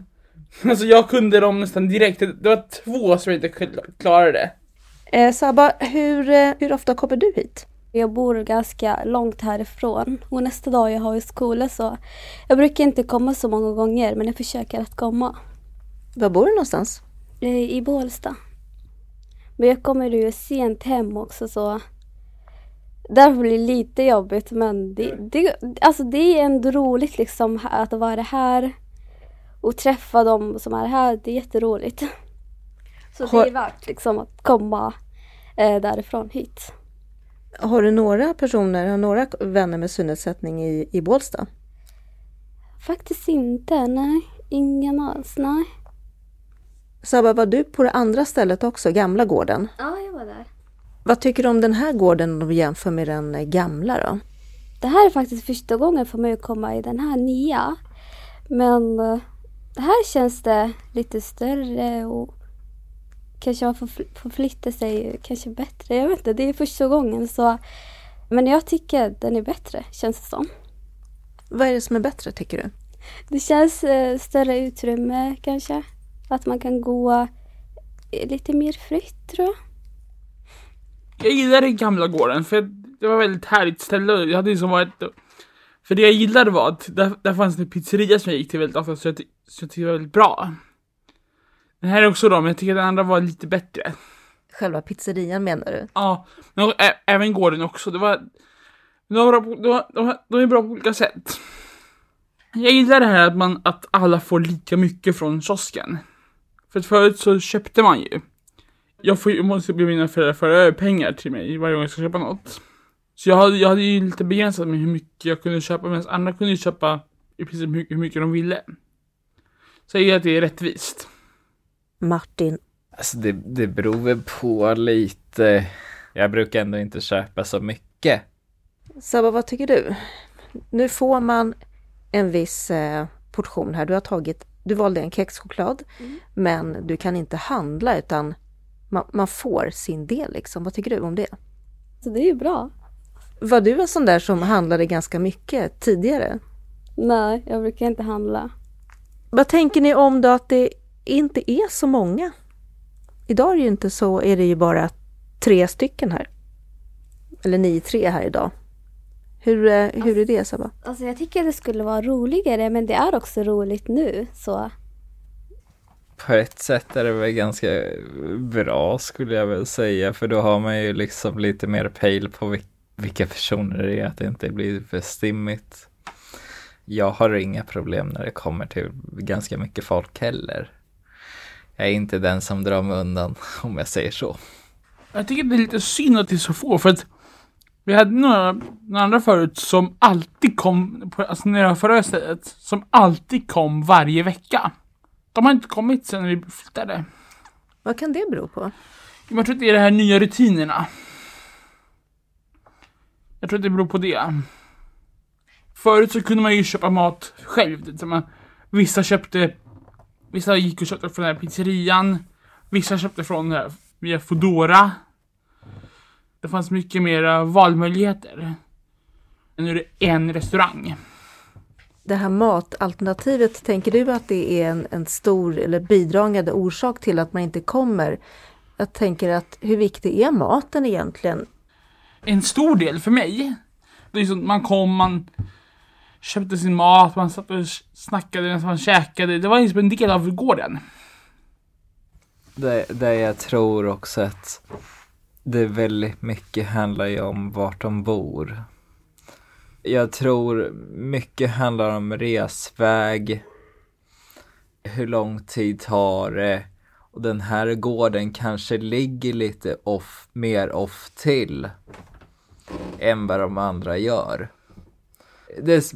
alltså jag kunde dem nästan direkt. Det var två som inte kl- klarade det. Eh, Sabba, hur, eh, hur ofta kommer du hit? Jag bor ganska långt härifrån och nästa dag jag har ju skola så jag brukar inte komma så många gånger men jag försöker att komma. Var bor du någonstans? Eh, I Bålsta. Men jag kommer ju sent hem också så därför blir det lite jobbigt men det, det, alltså det är ändå roligt liksom att vara här och träffa dem som är här. Det är jätteroligt. Så det är värt liksom att komma eh, därifrån hit. Har du några personer, har några vänner med synnedsättning i, i Bålsta? Faktiskt inte, nej. Ingen alls, nej. Sabba, var du på det andra stället också, gamla gården? Ja, jag var där. Vad tycker du om den här gården om du jämför med den gamla då? Det här är faktiskt första gången för mig att komma i den här nya. Men eh, det här känns det lite större och kanske man får fl- förflytta sig kanske bättre. Jag vet inte, det är första gången så. Men jag tycker den är bättre, känns det som. Vad är det som är bättre tycker du? Det känns eh, större utrymme kanske. Att man kan gå eh, lite mer fritt tror jag. Jag gillar den gamla gården för det var ett väldigt härligt ställe. Jag hade liksom varit... För det jag gillade var att där, där fanns det en pizzeria som jag gick till väldigt ofta så jag, ty- så jag tyckte det var väldigt bra. Den här är också bra men jag tycker den andra var lite bättre. Själva pizzerian menar du? Ja, men även gården också. Det var... De, var bra på, de, var, de, var, de är bra på olika sätt. Jag gillar det här att, man, att alla får lika mycket från kiosken. För att förut så köpte man ju. Jag, får, jag måste be mina föräldrar föra pengar till mig varje gång jag ska köpa något. Så jag hade, jag hade ju lite begränsat med hur mycket jag kunde köpa medan andra kunde köpa i princip hur mycket, hur mycket de ville. Så jag gillar att det är rättvist. Martin, Alltså det, det beror väl på lite. Jag brukar ändå inte köpa så mycket. Sabba vad tycker du? Nu får man en viss eh, portion här. Du har tagit, du valde en kexchoklad men du kan inte handla utan man, man får sin del liksom. Vad tycker du om det? Så det är ju bra. Var du en sån där som handlade ganska mycket tidigare? Nej, jag brukar inte handla. Vad tänker ni om då att det inte är så många? Idag är det ju inte så, är det ju bara tre stycken här. Eller ni tre här idag. Hur, eh, hur är det Sabba? Alltså jag tycker det skulle vara roligare men det är också roligt nu så. På ett sätt är det väl ganska bra skulle jag väl säga. För då har man ju liksom lite mer pejl på vil- vilka personer det är. Att det inte blir för stimmigt. Jag har inga problem när det kommer till ganska mycket folk heller. Jag är inte den som drar mig undan om jag säger så. Jag tycker det är lite synd att det är så få för att vi hade några, några andra förut som alltid kom, på, alltså nere förra stället, som alltid kom varje vecka. De har inte kommit sen vi flyttade. Vad kan det bero på? Jag tror att det är de här nya rutinerna. Jag tror att det beror på det. Förut så kunde man ju köpa mat själv. man, vissa köpte, vissa gick och köpte från den här pizzerian. Vissa köpte från här, via Foodora. Det fanns mycket mer valmöjligheter. Nu är det en restaurang. Det här matalternativet, tänker du att det är en, en stor eller bidragande orsak till att man inte kommer? Jag tänker att hur viktig är maten egentligen? en stor del för mig. Det är så att man kom, man köpte sin mat, man satt och snackade medan man käkade. Det var liksom en del av gården. Det, det jag tror också att det väldigt mycket handlar ju om vart de bor. Jag tror mycket handlar om resväg, hur lång tid tar det och den här gården kanske ligger lite off, mer off till än vad de andra gör. Dess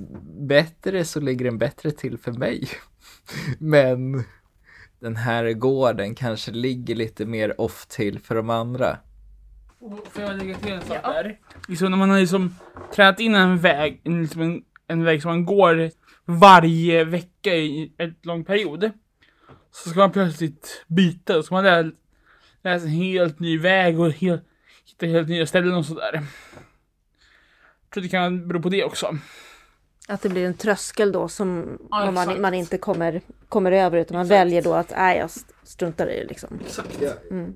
bättre så ligger den bättre till för mig. Men den här gården kanske ligger lite mer off till för de andra. Får jag lägga till en sak där? Liksom när man har liksom tränat in en väg, en, liksom en, en väg som man går varje vecka i en lång period. Så ska man plötsligt byta, då ska man lära, lära sig en helt ny väg och helt, hitta helt nya ställen och sådär. Tror det kan bero på det också. Att det blir en tröskel då som Ja, man, exakt. man inte kommer, kommer över utan man väljer då att nej, jag struntar i det liksom. Exakt. Mm.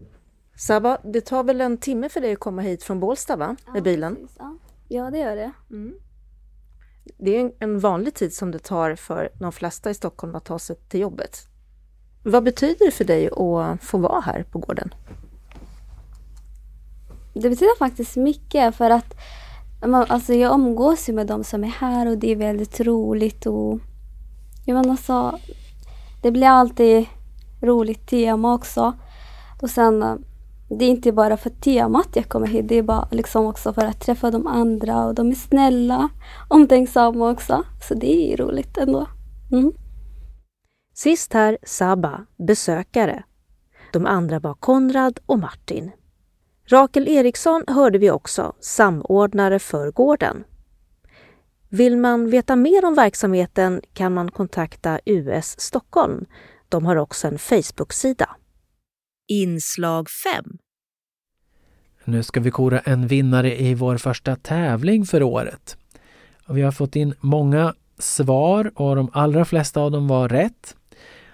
Sabba, det tar väl en timme för dig att komma hit från Bålsta va? Med bilen? precis, ja. ja, det gör det. Det är en- en vanlig tid som det tar för de flesta i Stockholm att ta sig till jobbet. Vad betyder det för dig att få vara här på gården? Det betyder faktiskt mycket för att man, alltså jag umgås ju med de som är här och det är väldigt roligt och jag menar så, alltså, det blir alltid roligt tema också. Och sen eh, det är inte bara för temat jag kommer hit. Det är bara liksom också för att träffa de andra och de är snälla, omtänksamma också. Så det är roligt ändå. Mm. Sist här Saba, besökare. De andra var Konrad och Martin. Rakel Eriksson hörde vi också, samordnare för gården. Vill man veta mer om verksamheten kan man kontakta US Stockholm. De har också en Facebook-sida. Inslag 5 Nu ska vi kora en vinnare i vår första tävling för året. Vi har fått in många svar och de allra flesta av dem var rätt.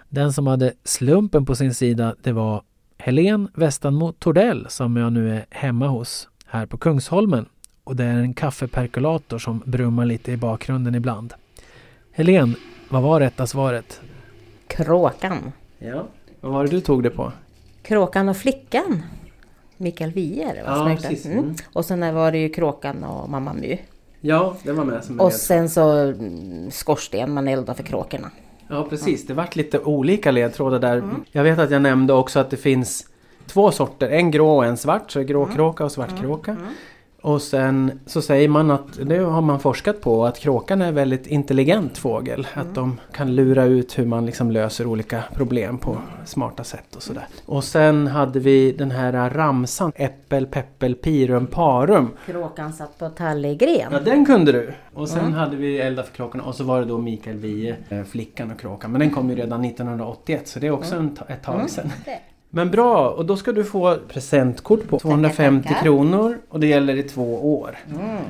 Den som hade slumpen på sin sida det var Helen Westanmo Tordell som jag nu är hemma hos här på Kungsholmen. Och det är en kaffeperkulator som brummar lite i bakgrunden ibland. Helen, vad var rätta svaret? Kråkan. Ja. Vad var det du tog det på? Kråkan och flickan. Mikael Wiehe. Ja, precis. Mm. Mm. Och sen var det ju Kråkan och Mamma My. Ja, det var med som Och sen så mm, skorsten man eldar för kråkorna. Ja precis, det vart lite olika ledtrådar där. Jag vet att jag nämnde också att det finns två sorter, en grå och en svart, så gråkråka och svartkråka. Och sen så säger man att, det har man forskat på, att kråkan är en väldigt intelligent fågel. Att de kan lura ut hur man liksom löser olika problem på smarta sätt och sådär. Och sen hade vi den här ramsan, äppel, peppel, pirum, parum. Kråkan satt på tallegren. Ja, den kunde du. Och sen Mm. hade vi Elda för kråkorna och så var det då Mikael Wiehe, eh, Flickan och kråkan. Men den kom ju redan 1981 så det är också ta- ett tag Mm. sedan. Men bra, och då ska du få presentkort på 250 tackar. kronor och det gäller i två år. Mm.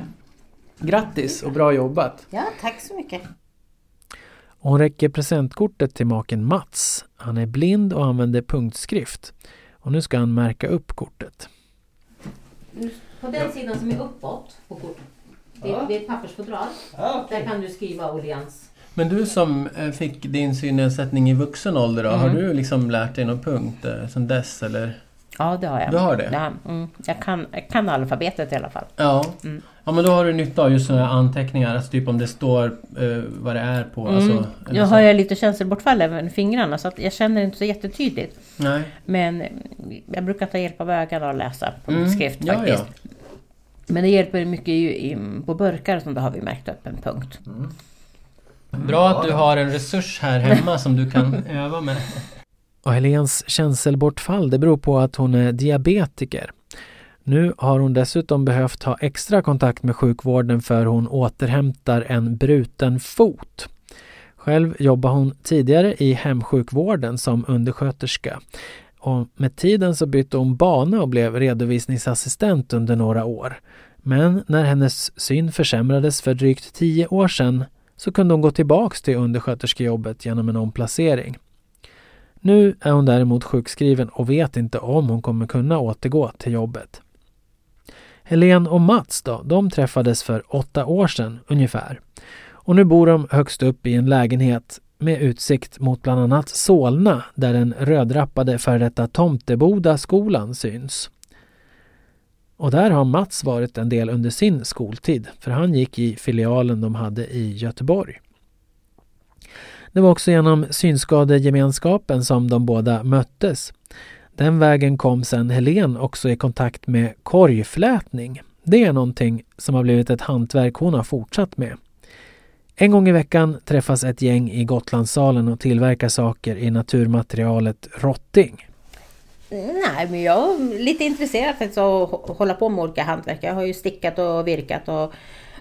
Grattis och bra jobbat! Ja, tack så mycket. Hon räcker presentkortet till maken Mats. Han är blind och använder punktskrift. Och nu ska han märka upp kortet. På den sidan som är uppåt på kortet, det, det är ett pappersfodral. Där kan du skriva Åhléns. Men du som eh, fick din synnedsättning i vuxen ålder då, Mm. har du liksom lärt dig någon punkt eh, sen dess eller? Ja, det har jag. Du har det? Ja, mm. jag, kan, jag kan alfabetet i alla fall. Ja. Mm. ja, men då har du nytta av just sådana här anteckningar, alltså typ om det står eh, vad det är på. Mm. Alltså, eller jag så. har ju lite känselbortfall även i fingrarna så att jag känner inte så jättetydligt. Nej. Men mm, jag brukar ta hjälp av ögonen och läsa på Mm. skrift Ja, faktiskt. ja. Men det hjälper mycket i, i, på burkar som då har vi märkt upp en punkt. Bra att du har en resurs här hemma som du kan öva med. Och Helens känselbortfall det beror på att hon är diabetiker. Nu har hon dessutom behövt ha extra kontakt med sjukvården för hon återhämtar en bruten fot. Själv jobbar hon tidigare i hemsjukvården som undersköterska. Och med tiden så bytte hon bana och blev redovisningsassistent under några år. Men när hennes syn försämrades för drygt tio år sedan så kunde hon gå tillbaks till undersköterskejobbet genom en omplacering. Nu är hon däremot sjukskriven och vet inte om hon kommer kunna återgå till jobbet. Helen och Mats då, de träffades för åtta år sedan ungefär. Och nu bor de högst upp i en lägenhet med utsikt mot bland annat Solna där den rödrappade före detta Tomteboda skolan syns. Och där har Mats varit en del under sin skoltid, för han gick i filialen de hade i Göteborg. Det var också genom synskadegemenskapen som de båda möttes. Den vägen kom sen Helen också i kontakt med korgflätning. Det är någonting som har blivit ett hantverk hon har fortsatt med. En gång i veckan träffas ett gäng i Gotlandssalen och tillverkar saker i naturmaterialet rotting. Nej, men jag är lite intresserad faktiskt av att hålla på med olika hantverk. Jag har ju stickat och virkat och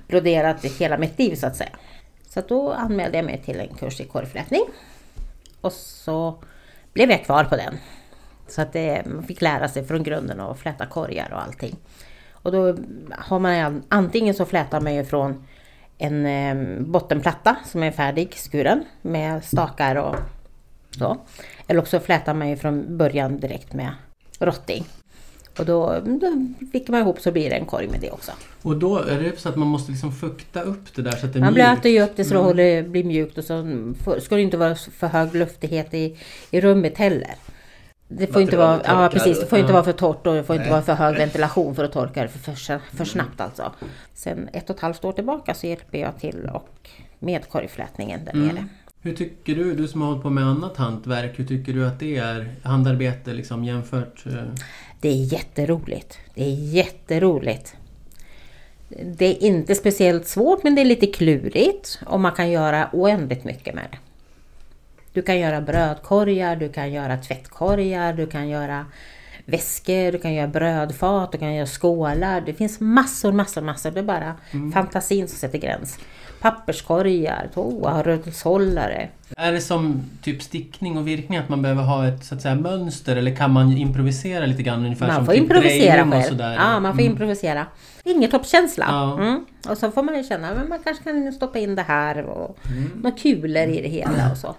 broderat hela mitt liv så att säga. Så att då anmälde jag mig till en kurs i korgflätning. Och så blev jag kvar på den. Så att det, man fick lära sig från grunden och fläta korgar och allting. Och då har man antingen så flätar man ju från en eh, bottenplatta som är färdig skuren med stakar och så. Eller också flätar man ju från början direkt med rotting. Och då, då vickar man ihop så blir det en korg med det också. Och då är det så att man måste liksom fukta upp det där så att det är Man mjukt? blöter ju upp det så det Mm. blir mjukt och så får- ska det inte vara för hög luftighet i, i rummet heller. Det får inte vara, ja precis, det får inte ja. vara för torrt och det får inte Nej. vara för hög ventilation för att torka det för, för, för snabbt alltså. Sen ett och ett halvt år tillbaka så hjälper jag till och med korgflätningen där Mm. nere. Hur tycker du, du som har hållit på med annat hantverk, hur tycker du att det är handarbete liksom jämfört? eh, Det är jätteroligt. Det är jätteroligt. Det är inte speciellt svårt men det är lite klurigt och man kan göra oändligt mycket med det. Du kan göra brödkorgar, du kan göra tvättkorgar, du kan göra väskor, du kan göra brödfat, du kan göra skålar. Det finns massor, massor, massor. Det är bara Mm. fantasin som sätter gräns. Papperskorgar, toa, rödshållare. Är det som typ stickning och virkning att man behöver ha ett så att säga, mönster eller kan man improvisera lite grann ungefär Man som får typ improvisera själv. sådär? Ja, man får Mm. improvisera. Fingertoppskänsla. Ja. Mm. Och så får man ju känna att man kanske kan stoppa in det här och Mm. några kulor i det hela och så.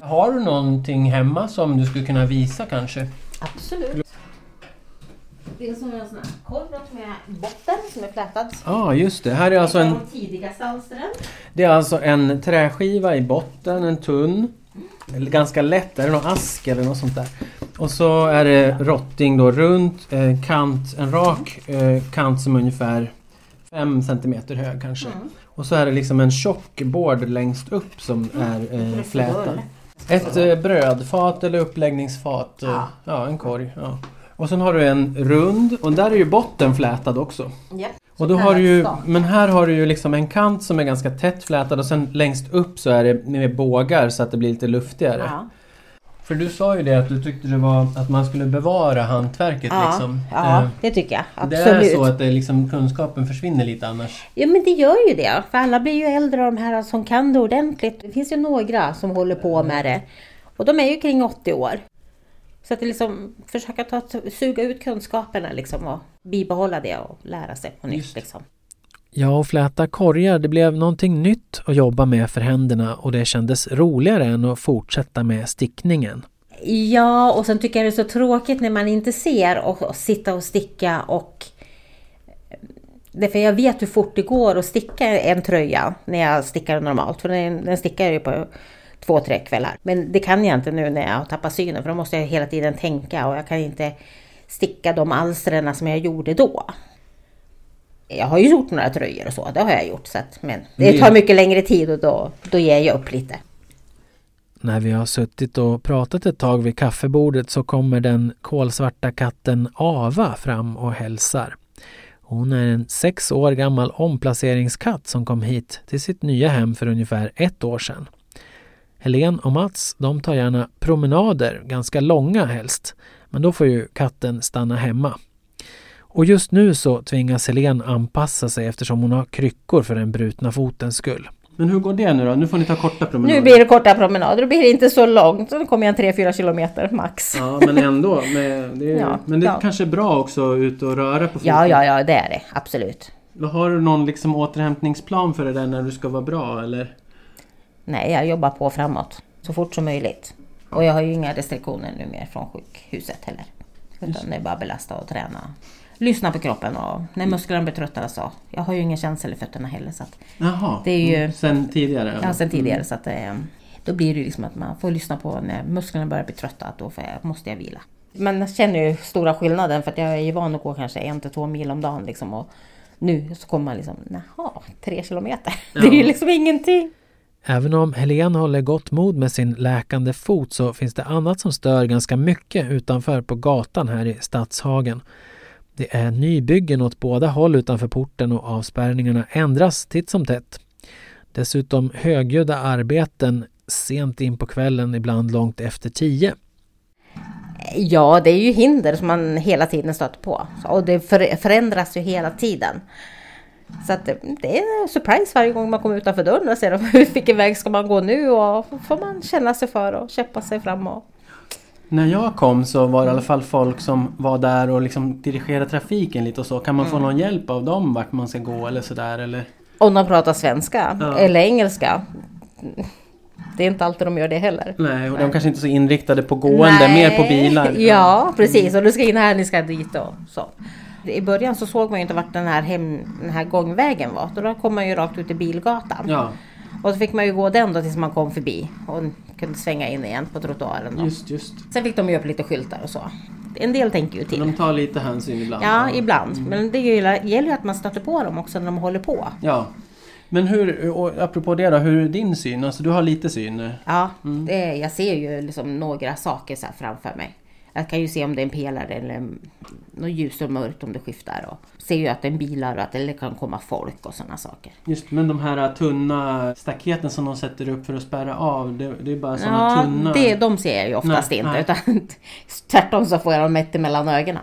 Har du någonting hemma som du skulle kunna visa kanske? Absolut. Det är en sån här korv med botten som är flätad. Ja, just det. Här är alltså en, det är alltså en träskiva i botten, en tunn. Ganska lätt, är det någon ask eller något sånt där? Och så är det rotting då runt, eh, kant, en rak eh, kant som är ungefär 5 centimeter hög kanske. Och så är det liksom en tjock board längst upp som är eh, flätad. Ett eh, brödfat eller uppläggningsfat. eh, Ja, en korg. Ja. Och sen har du en rund och där är ju botten flätad också. Ja. Och då har du ju, men här har du ju liksom en kant som är ganska tätt flätad och sen längst upp så är det med bågar så att det blir lite luftigare. Ja. För du sa ju det att du tyckte det var att man skulle bevara hantverket Ja, liksom. ja, Eh, det tycker jag. Det Absolut. är så att det liksom, kunskapen försvinner lite annars. Ja men det gör ju det. För alla blir ju äldre de här som kan det ordentligt. Det finns ju några som håller på med det. Och de är ju kring 80 år. Så att det liksom försöka ta, suga ut kunskaperna liksom och bibehålla det och lära sig på nytt. Liksom. Ja, och fläta korgar, det blev någonting nytt att jobba med för händerna och det kändes roligare än att fortsätta med stickningen. Ja, och sen tycker jag det är så tråkigt när man inte ser och, och sitta och sticka och Därför jag vet hur fort det går att sticka en tröja när jag stickar normalt. För den, den stickar jag ju på två, tre kvällar. Men det kan jag inte nu när jag har tappat synen för då måste jag hela tiden tänka och jag kan inte sticka de alstren som jag gjorde då. Jag har ju gjort några tröjor och så, det har jag gjort. Så att, men det tar mycket längre tid och då, då ger jag upp lite. När vi har suttit och pratat ett tag vid kaffebordet så kommer den kolsvarta katten Ava fram och hälsar. Hon är en sex år gammal omplaceringskatt som kom hit till sitt nya hem för ungefär ett år sedan. Helen och Mats de tar gärna promenader, ganska långa helst, men då får ju katten stanna hemma. Och just nu så tvingas Helen anpassa sig eftersom hon har kryckor för den brutna fotens skull. Men hur går det nu då? Nu får ni ta korta promenader. Nu blir det korta promenader, då blir det inte så långt. Så då kommer jag en 3-4 kilometer max. Ja, men ändå. Med, det är, Ja, men det är ja. kanske är bra också ut och röra på foten. Ja, ja, ja, det är det. Absolut. Har du någon liksom återhämtningsplan för det där när du ska vara bra eller? Nej, jag jobbar på framåt. Så fort som möjligt. Och jag har ju inga restriktioner nu mer från sjukhuset heller. Utan det är bara belasta och träna. Lyssna på kroppen och när musklerna blir trötta så. Jag har ju ingen känsel i fötterna heller så Jaha, det är ju... mm, sen tidigare? Ja, sen tidigare. Mm. Så att det, då blir det liksom att man får lyssna på när musklerna börjar bli trötta, att då jag, måste jag vila. Man känner ju stora skillnaden för att jag är ju van att gå kanske en till två mil om dagen liksom. Och nu så kommer man liksom, jaha, tre kilometer. Det är ju liksom ingenting. Även om Helene håller gott mod med sin läkande fot så finns det annat som stör ganska mycket utanför på gatan här i Stadshagen. Det är nybyggen åt båda håll utanför porten och avspärrningarna ändras titt som tätt. Dessutom högljudda arbeten sent in på kvällen, ibland långt efter tio. Ja, det är ju hinder som man hela tiden stöter på. Och det förändras ju hela tiden. Så att det, är en surprise varje gång man kommer utanför dörren och ser vilken väg ska man gå nu och får man känna sig för och kämpa sig fram. Och, När jag kom så var det i alla fall folk som var där och liksom dirigerade trafiken lite och så. Kan man få Mm. någon hjälp av dem vart man ska gå eller sådär eller? om de pratar svenska Ja. eller engelska. Det är inte alltid de gör det heller. Nej, och de kanske inte är så inriktade på gående, mer på bilar. Ja, precis. Och du ska in här, ni ska dit och så. I början så såg man ju inte vart den här, hem, den här gångvägen var. Då kom man ju rakt ut i bilgatan. Ja, Och så fick man ju gå den då tills man kom förbi och kunde svänga in igen på trottoaren. Då. just, just. Sen fick de ju upp lite skyltar och så. En del tänker ju till. De tar lite hänsyn ibland. Ja, ibland. Men det gäller ju att man stöter på dem också när de håller på. Ja. Men hur, och apropå det då, hur är din syn? Alltså du har lite syn? Ja, det, jag ser ju liksom några saker så framför mig. Jag kan ju se om det är en pelare eller något ljus och mörkt om det skiftar. Och ser ju att det är bilar och att det kan komma folk och sådana saker. Just men de här tunna staketen som de sätter upp för att spärra av, det, det är bara sådana Ja, tunna... det, de ser jag ju oftast Nej, inte. nej. Utan tvärtom så får jag dem mätt mellan ögonen.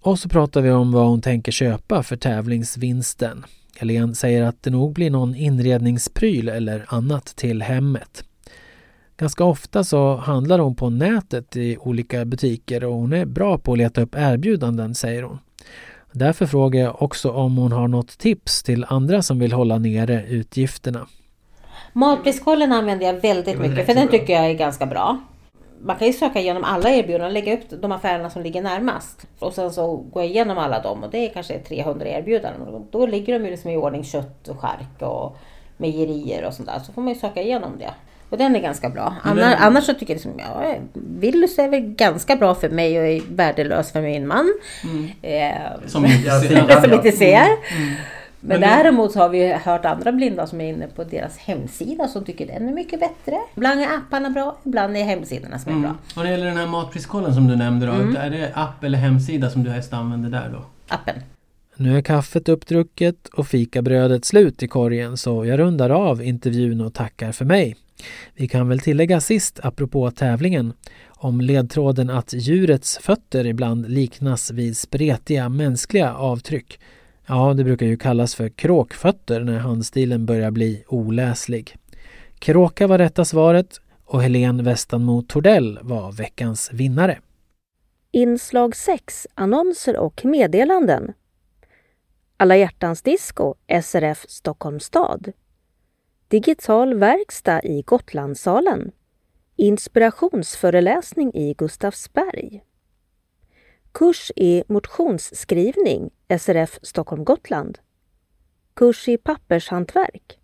Och så pratar vi om vad hon tänker köpa för tävlingsvinsten. Helene säger att det nog blir någon inredningspryl eller annat till hemmet. Ganska ofta så handlar hon på nätet i olika butiker och hon är bra på att leta upp erbjudanden, säger hon. Därför frågar jag också om hon har något tips till andra som vill hålla nere utgifterna. Matpriskollen använder jag väldigt mycket för den tycker jag är ganska bra. Man kan ju söka igenom alla erbjudanden och lägga upp de affärerna som ligger närmast. Och sen så går jag igenom alla dem och det är kanske 300 erbjudanden. Då ligger de ju liksom i ordning kött och skärk och mejerier och sånt där. Så får man ju söka igenom det. Och den är ganska bra. Annars, den- annars så tycker jag liksom, ja, Willys är väl ganska bra för mig och är värdelös för min man. Eh, Som inte som ser. inte ser. Mm. Men Men- däremot så har vi hört andra blinda som är inne på deras hemsida som tycker den är mycket bättre. Ibland är apparna bra, ibland är hemsidorna som är bra. Mm. Och när det gäller den här matpriskollen som du nämnde då, Mm. är det app eller hemsida som du helst använder där då? Appen. Nu är kaffet uppdrucket och fikabrödet slut i korgen så jag rundar av intervjun och tackar för mig. Vi kan väl tillägga sist, apropå tävlingen, om ledtråden att djurets fötter ibland liknas vid spretiga mänskliga avtryck. Ja, det brukar ju kallas för kråkfötter när handstilen börjar bli oläslig. Kråka var rätta svaret och Helene Westanmo Tordell var veckans vinnare. Inslag 6, annonser och meddelanden. Alla hjärtans disco, SRF Stockholms stad. Digital verkstad i Gotlandssalen. Inspirationsföreläsning i Gustavsberg. Kurs i motionsskrivning, SRF Stockholm Gotland. Kurs i pappershantverk.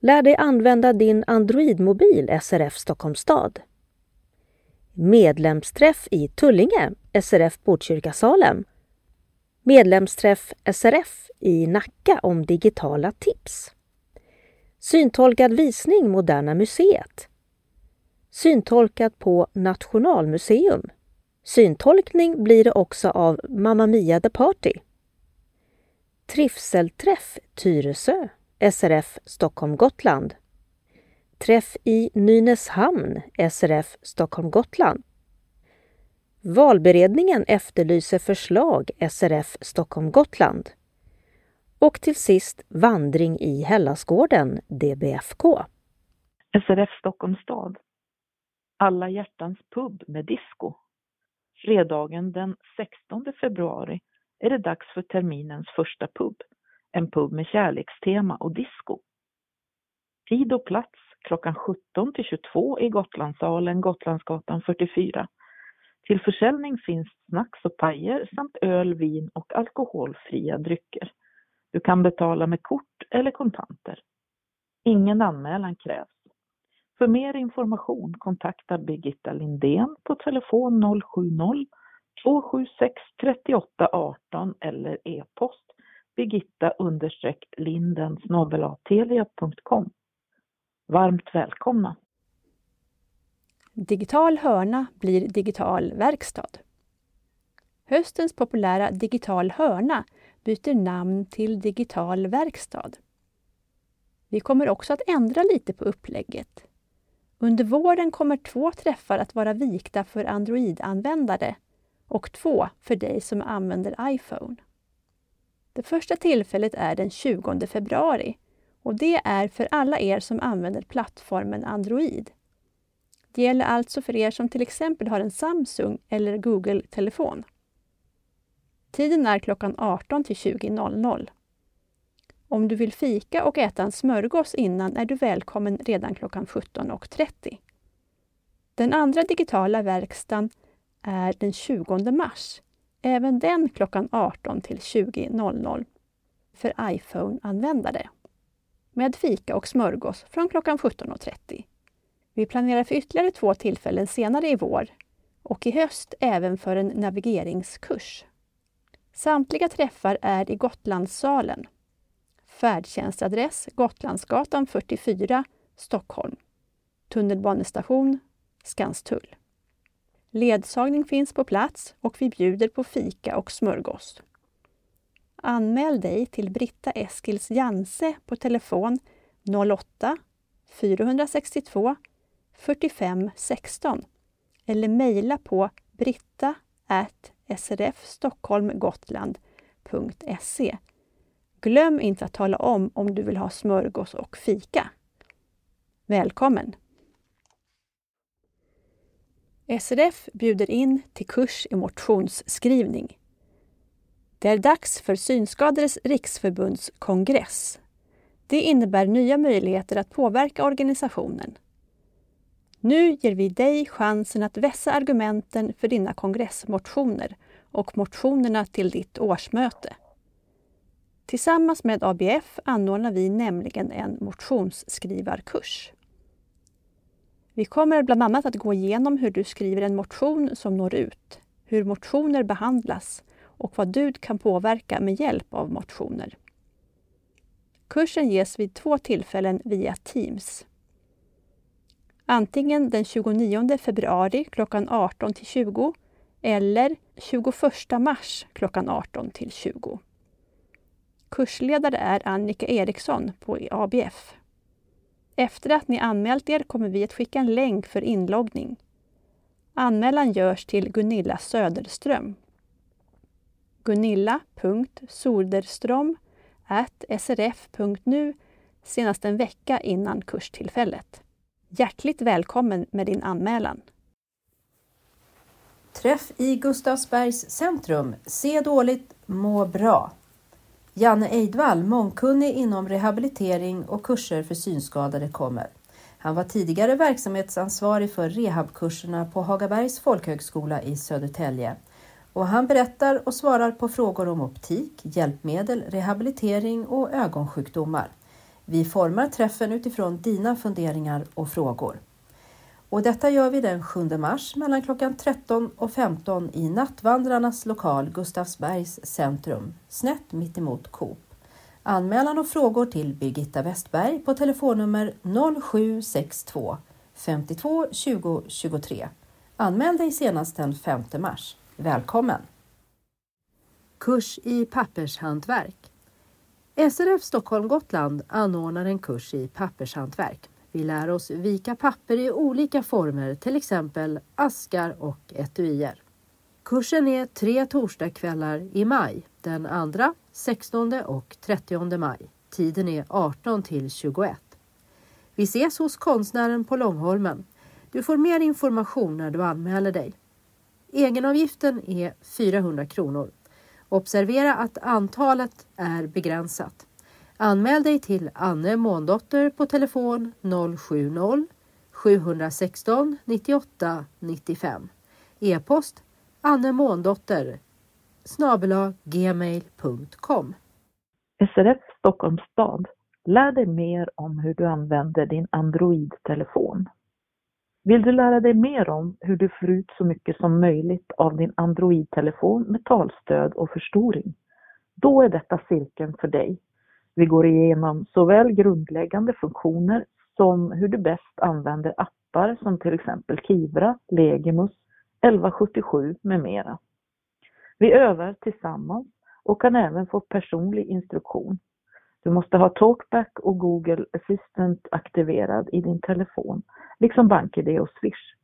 Lär dig använda din Android-mobil, SRF Stockholms stad. Medlemsträff i Tullinge, SRF Botkyrka Salem. Medlemsträff SRF i Nacka om digitala tips. Syntolkad visning Moderna Museet. Syntolkat på Nationalmuseum. Syntolkning blir det också av Mamma Mia The Party. Trivselträff Tyresö, SRF Stockholm Gotland. Träff i Nynäshamn, SRF Stockholm Gotland. Valberedningen efterlyser förslag, SRF Stockholm Gotland. Och till sist vandring i Hellasgården, DBFK. SRF Stockholms stad. Alla hjärtans pub med disco. Fredagen den 16 februari är det dags för terminens första pub. En pub med kärlekstema och disco. Tid och plats klockan 17 till 22 i Gotlandssalen, Gotlandsgatan 44. Till försäljning finns snacks och pajer samt öl, vin och alkoholfria drycker. Du kan betala med kort eller kontanter. Ingen anmälan krävs. För mer information kontakta Birgitta Lindén på telefon 070 276 38 18 eller e-post birgitta linden Varmt välkomna! Digital hörna blir digital verkstad. Höstens populära Digital hörna byter namn till Digital verkstad. Vi kommer också att ändra lite på upplägget. Under våren kommer två träffar att vara vikta för Android-användare och två för dig som använder iPhone. Det första tillfället är den 20 februari och det är för alla er som använder plattformen Android. Det gäller alltså för er som till exempel har en Samsung eller Google-telefon. Tiden är klockan 18 till 20.00. Om du vill fika och äta en smörgås innan är du välkommen redan klockan 17.30. Den andra digitala verkstaden är den 20 mars. Även den klockan 18 till 20.00 för iPhone-användare. Med fika och smörgås från klockan 17.30. Vi planerar för ytterligare två tillfällen senare i vår och i höst även för en navigeringskurs. Samtliga träffar är i Gotlandssalen. Färdtjänstadress Gotlandsgatan 44, Stockholm. Tunnelbanestation Skanstull. Ledsagning finns på plats och vi bjuder på fika och smörgås. Anmäl dig till Britta Eskils Janse på telefon 08 462 45 16 eller mejla på britta srfstockholmgotland.se. Glöm inte att tala om om du vill ha smörgås och fika. Välkommen! SRF bjuder in till kurs i motionsskrivning. Det är dags för Synskadades riksförbunds kongress. Det innebär nya möjligheter att påverka organisationen. Nu ger vi dig chansen att vässa argumenten för dina kongressmotioner och motionerna till ditt årsmöte. Tillsammans med ABF anordnar vi nämligen en motionsskrivarkurs. Vi kommer bland annat att gå igenom hur du skriver en motion som når ut, hur motioner behandlas och vad du kan påverka med hjälp av motioner. Kursen ges vid två tillfällen via Teams. Antingen den 29 februari klockan 18 till 20 eller 21 mars klockan 18 till 20. Kursledare är Annika Eriksson på ABF. Efter att ni anmält er kommer vi att skicka en länk för inloggning. Anmälan görs till Gunilla Söderström. Gunilla.soderström srf.nu senast en vecka innan kurstillfället. Hjärtligt välkommen med din anmälan. Träff i Gustavsbergs centrum. Se dåligt, må bra. Janne Eidvall, mångkunnig inom rehabilitering och kurser för synskadade kommer. Han var tidigare verksamhetsansvarig för rehabkurserna på Hagabergs folkhögskola i Södertälje. Och han berättar och svarar på frågor om optik, hjälpmedel, rehabilitering och ögonsjukdomar. Vi formar träffen utifrån dina funderingar och frågor. Och detta gör vi den 7 mars mellan klockan 13 och 15 i Nattvandrarnas lokal Gustavsbergs centrum, snett mittemot Coop. Anmälan och frågor till Birgitta Westberg på telefonnummer 0762 52 20 23. Anmäl dig senast den 5 mars. Välkommen! Kurs i pappershantverk. SRF Stockholm Gotland anordnar en kurs i pappershantverk. Vi lär oss vika papper i olika former, till exempel askar och etuier. Kursen är tre torsdagskvällar i maj, den 2, 16 och 30 maj. Tiden är 18 till 21. Vi ses hos konstnären på Långholmen. Du får mer information när du anmäler dig. Egenavgiften är 400 kronor. Observera att antalet är begränsat. Anmäl dig till Anne Måndotter på telefon 070 716 98 95. E-post Anne Måndotter gmail.com. SRF Stockholms stad. Lär dig mer om hur du använder din Android-telefon. Vill du lära dig mer om hur du får ut så mycket som möjligt av din Android-telefon med talstöd och förstoring? Då är detta cirkeln för dig. Vi går igenom såväl grundläggande funktioner som hur du bäst använder appar som till exempel Kivra, Legimus, 1177 med mera. Vi övar tillsammans och kan även få personlig instruktion. Du måste ha Talkback och Google Assistant aktiverad i din telefon, liksom BankID och Swish.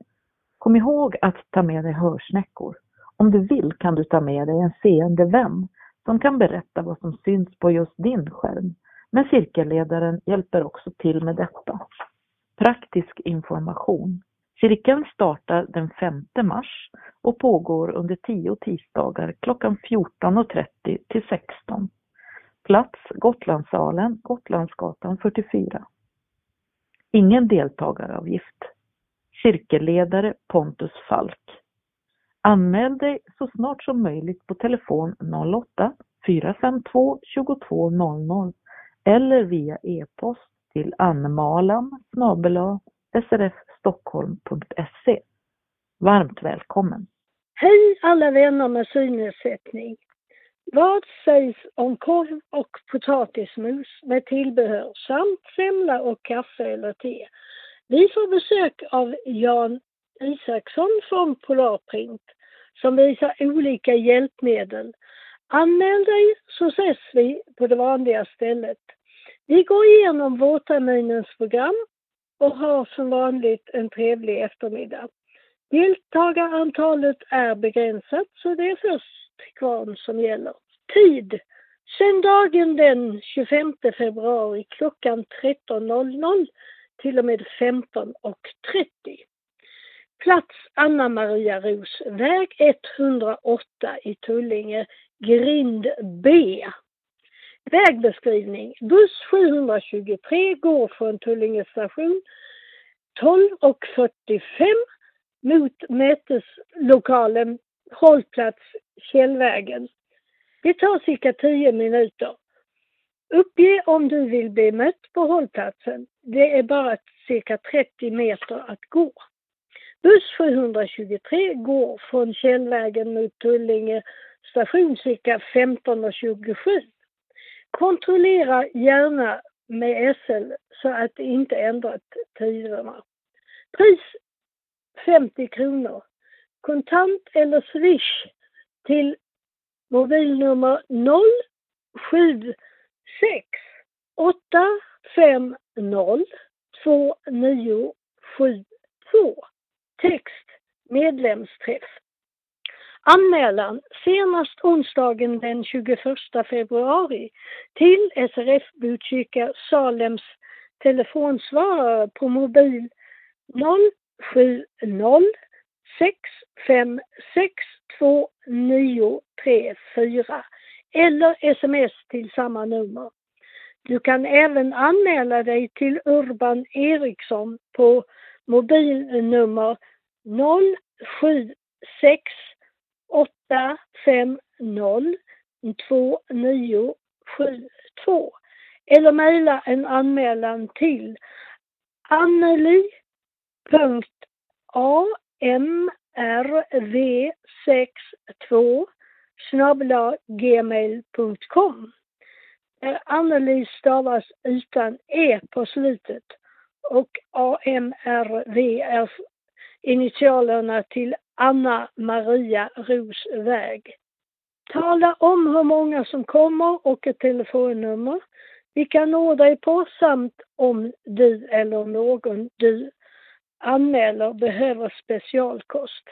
Kom ihåg att ta med dig hörsnäckor. Om du vill kan du ta med dig en seende vän som kan berätta vad som syns på just din skärm. Men cirkelledaren hjälper också till med detta. Praktisk information. Cirkeln startar den 5 mars och pågår under 10 tisdagar klockan 14.30 till 16. Plats Gotlandssalen, Gotlandsgatan 44. Ingen deltagaravgift. Cirkelledare Pontus Falk. Anmäl dig så snart som möjligt på telefon 08 452 2200 eller via e-post till annemalan srfstockholm.se. Varmt välkommen! Hej alla vänner med synnedsättning! Vad sägs om korv och potatismos med tillbehör samt semla och kaffe eller te? Vi får besök av Jan Isaksson från Polarprint som visar olika hjälpmedel. Anmäl dig så ses vi på det vanliga stället. Vi går igenom vårterminens program och har som vanligt en trevlig eftermiddag. Deltagarantalet är begränsat så det är först kvarn som gäller. Tid Söndagen den 25 februari klockan 13.00 till och med 15.30. Plats Anna Maria Ros, väg 108 i Tullinge, grind B. Vägbeskrivning. Buss 723 går från Tullinge station 12.45 mot möteslokalen hållplats Källvägen. Det tar cirka 10 minuter. Uppge om du vill bli mött på hållplatsen. Det är bara cirka 30 meter att gå. Buss 723 går från Källvägen mot Tullinge station cirka 15.27. Kontrollera gärna med SL så att det inte ändrat tiderna. Pris 50 kronor. Kontant eller swish till mobilnummer 076 850 2972. Text medlemsträff. Anmälan senast onsdagen den 21 februari till SRF Botkyrka Salems telefonsvarare på mobil 070 656 2934 eller sms till samma nummer. Du kan även anmäla dig till Urban Eriksson på mobilnummer 076 850 2972 eller mejla en anmälan till anneli.a anneli.amrv62 gmail.com Anneli stavas utan e på slutet och AMRV är initialerna till Anna Maria Rosväg. Tala om hur många som kommer och ett telefonnummer vi kan nå dig på samt om du eller någon du anmäler behöver specialkost.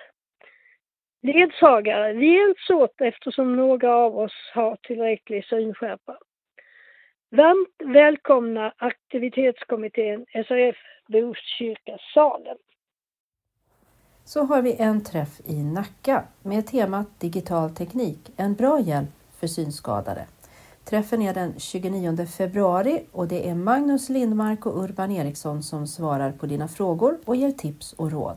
Ledsagare, vi hjälps åt eftersom några av oss har tillräcklig synskärpa. Varmt välkomna aktivitetskommittén SRF Botkyrka-salen. Så har vi en träff i Nacka med temat Digital teknik, en bra hjälp för synskadade. Träffen är den 29 februari och det är Magnus Lindmark och Urban Eriksson som svarar på dina frågor och ger tips och råd.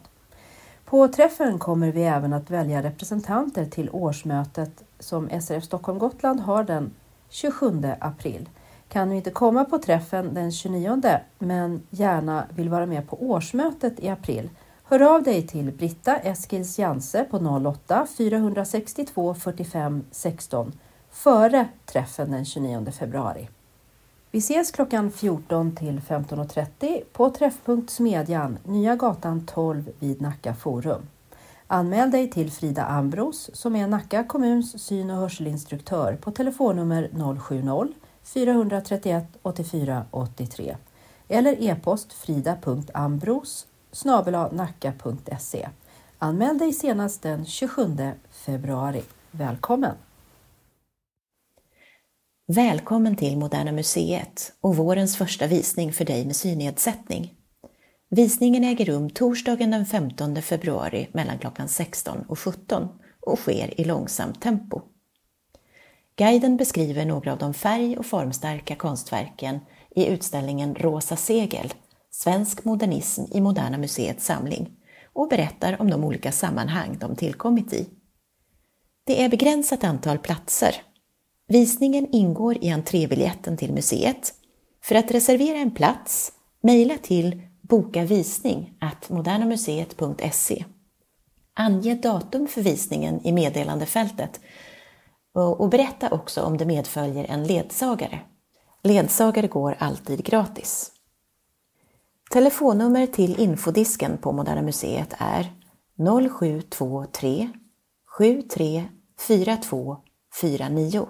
På träffen kommer vi även att välja representanter till årsmötet som SRF Stockholm Gotland har den 27 april. Kan du inte komma på träffen den 29 men gärna vill vara med på årsmötet i april Hör av dig till Britta Eskils Janse på 08-462 45 16 före träffen den 29 februari. Vi ses klockan 14 till 15.30 på Träffpunkt Smedjan, Nya gatan 12 vid Nacka Forum. Anmäl dig till Frida Ambros som är Nacka kommuns syn och hörselinstruktör på telefonnummer 070-431 84 83 eller e-post frida.ambros nacka.se. Anmäl dig senast den 27 februari. Välkommen! Välkommen till Moderna Museet och vårens första visning för dig med synnedsättning. Visningen äger rum torsdagen den 15 februari mellan klockan 16 och 17 och sker i långsamt tempo. Guiden beskriver några av de färg och formstarka konstverken i utställningen Rosa segel Svensk modernism i Moderna Museets samling och berättar om de olika sammanhang de tillkommit i. Det är begränsat antal platser. Visningen ingår i entrébiljetten till museet. För att reservera en plats, mejla till bokavisning modernamuseet.se. Ange datum för visningen i meddelandefältet Och, och berätta också om det medföljer en ledsagare. Ledsagare går alltid gratis. Telefonnummer till infodisken på Moderna Museet är 0723 73 42 49.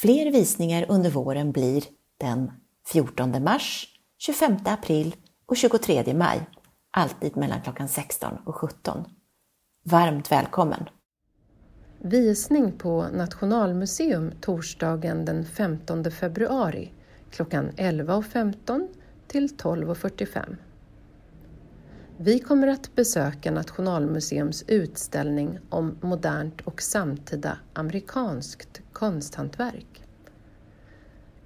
Fler visningar under våren blir den 14 mars, 25 april och 23 maj, alltid mellan klockan 16 och 17. Varmt välkommen! Visning på Nationalmuseum torsdagen den 15 februari klockan 11.15 till 12.45. Vi kommer att besöka Nationalmuseums utställning om modernt och samtida amerikanskt konsthantverk.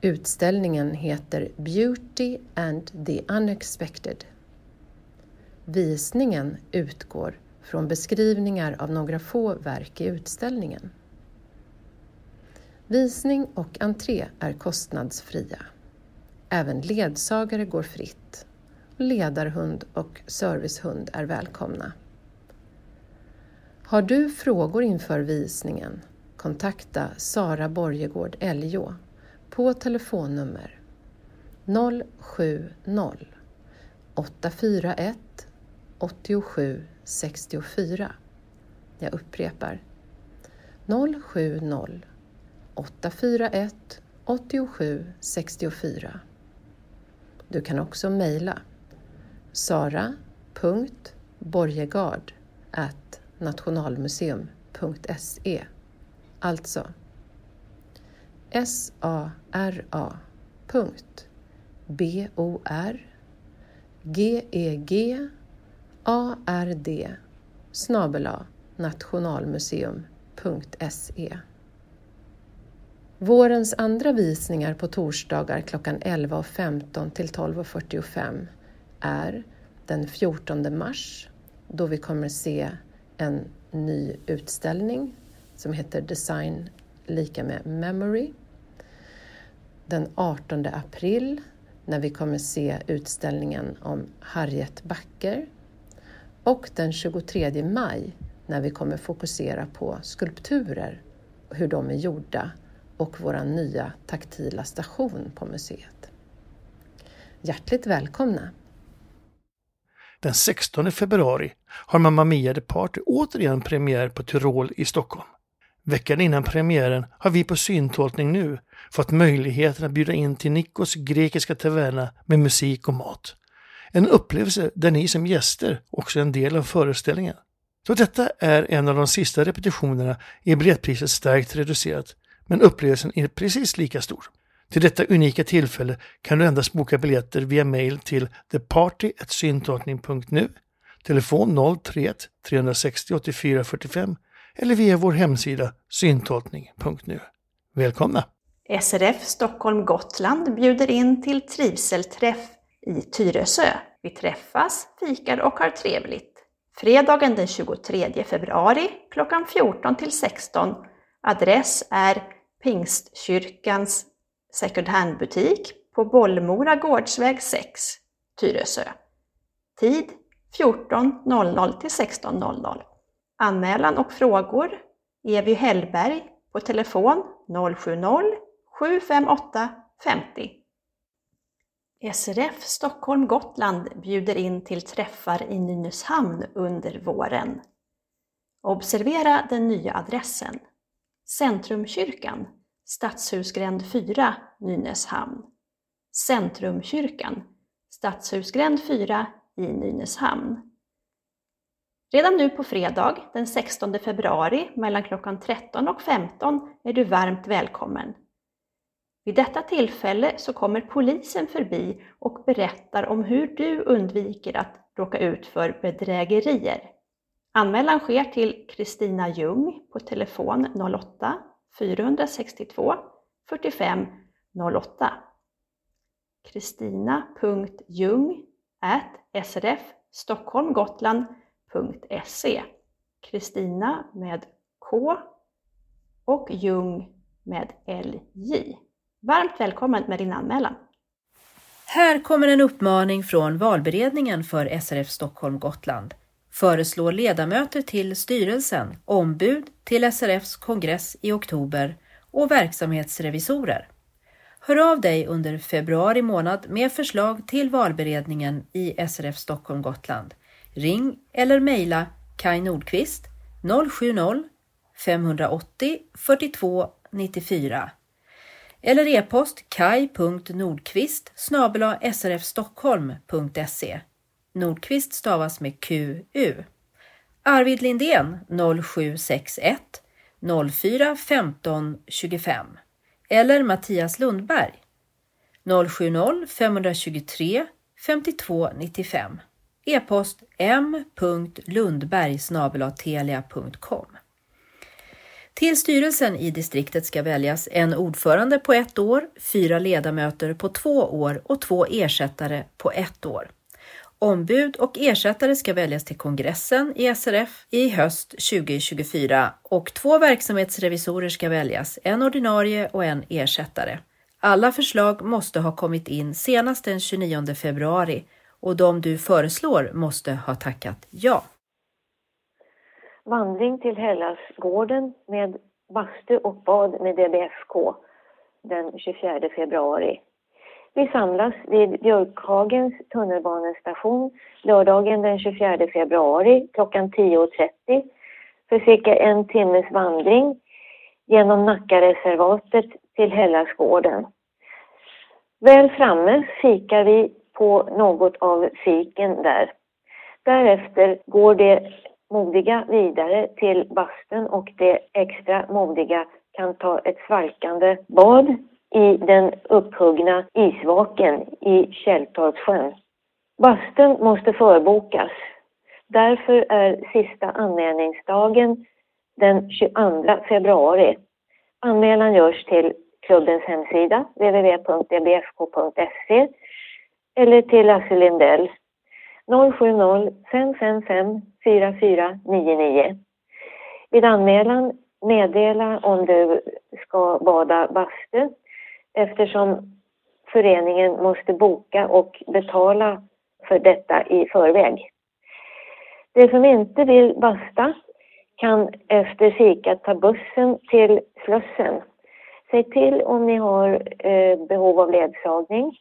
Utställningen heter Beauty and the Unexpected. Visningen utgår från beskrivningar av några få verk i utställningen. Visning och entré är kostnadsfria. Även ledsagare går fritt. Ledarhund och servicehund är välkomna. Har du frågor inför visningen? Kontakta Sara Borgegård Eljå på telefonnummer 070 841 87 64. Jag upprepar 070 841 87 64. Du kan också mejla sara.borgegard nationalmuseum.se Alltså. S-A-R-A punkt. B-O-R G-E-G A-R-D snabel nationalmuseum.se Vårens andra visningar på torsdagar klockan 11.15 till 12.45 är den 14 mars då vi kommer se en ny utställning som heter Design lika med Memory. Den 18 april när vi kommer se utställningen om Harriet Backer och den 23 maj när vi kommer fokusera på skulpturer, hur de är gjorda och vår nya taktila station på museet. Hjärtligt välkomna! Den 16 februari har Mamma Mia The Party återigen premiär på Tyrol i Stockholm. Veckan innan premiären har vi på Syntolkning nu fått möjligheten att bjuda in till Nikos grekiska taverna med musik och mat. En upplevelse där ni som gäster också är en del av föreställningen. Så detta är en av de sista repetitionerna är biljettpriset starkt reducerat, men upplevelsen är precis lika stor. Till detta unika tillfälle kan du endast boka biljetter via mail till theparty.syntolkning.nu, telefon 031 360 84 45 eller via vår hemsida syntolkning.nu. Välkomna! SRF Stockholm Gotland bjuder in till trivselträff i Tyresö. Vi träffas, fikar och har trevligt. Fredagen den 23 februari klockan 14 till 16. Adress är Pingstkyrkans second hand-butik på Bollmora Gårdsväg 6, Tyresö. Tid 14.00 till 16.00. Anmälan och frågor Evy Hellberg på telefon 070 758 50. SRF Stockholm Gotland bjuder in till träffar i Nynäshamn under våren. Observera den nya adressen. Centrumkyrkan, Stadshusgränd 4, Nynäshamn. Centrumkyrkan, Stadshusgränd 4 i Nynäshamn. Redan nu på fredag den 16 februari mellan klockan 13 och 15 är du varmt välkommen. Vid detta tillfälle så kommer polisen förbi och berättar om hur du undviker att råka ut för bedrägerier. Anmälan sker till Kristina Ljung på telefon 08 462 45 08. Kristina.Ljung srf stockholmgotland.se Kristina med K och Ljung med LJ. Varmt välkommen med din anmälan! Här kommer en uppmaning från valberedningen för SRF Stockholm Gotland. Föreslå ledamöter till styrelsen, ombud till SRFs kongress i oktober och verksamhetsrevisorer. Hör av dig under februari månad med förslag till valberedningen i SRF Stockholm Gotland. Ring eller mejla Kaj Nordqvist 070-580 42 94 eller e-post kaj.nordqvist srfstockholm.se Nordqvist stavas med QU. Arvid Lindén 0761 04 15 25 eller Mattias Lundberg 070 523 52 95 e-post m.lundberg till styrelsen i distriktet ska väljas en ordförande på ett år, fyra ledamöter på två år och två ersättare på ett år. Ombud och ersättare ska väljas till kongressen i SRF i höst 2024 och två verksamhetsrevisorer ska väljas, en ordinarie och en ersättare. Alla förslag måste ha kommit in senast den 29 februari och de du föreslår måste ha tackat ja. Vandring till Hellasgården med bastu och bad med DBFK den 24 februari. Vi samlas vid Björkhagens tunnelbanestation lördagen den 24 februari klockan 10.30 för cirka en timmes vandring genom Nackareservatet till Hellasgården. Väl framme fikar vi på något av fiken där. Därefter går det modiga vidare till bastun och det extra modiga kan ta ett svalkande bad i den upphuggna isvaken i Källtorpssjön. Bastun måste förbokas. Därför är sista anmälningsdagen den 22 februari. Anmälan görs till klubbens hemsida www.dbfk.se eller till Lasse Lindell 070 555 4499. Vid anmälan meddela om du ska bada bastu eftersom föreningen måste boka och betala för detta i förväg. De som inte vill basta kan efter fika ta bussen till Slussen. Säg till om ni har eh, behov av ledsagning.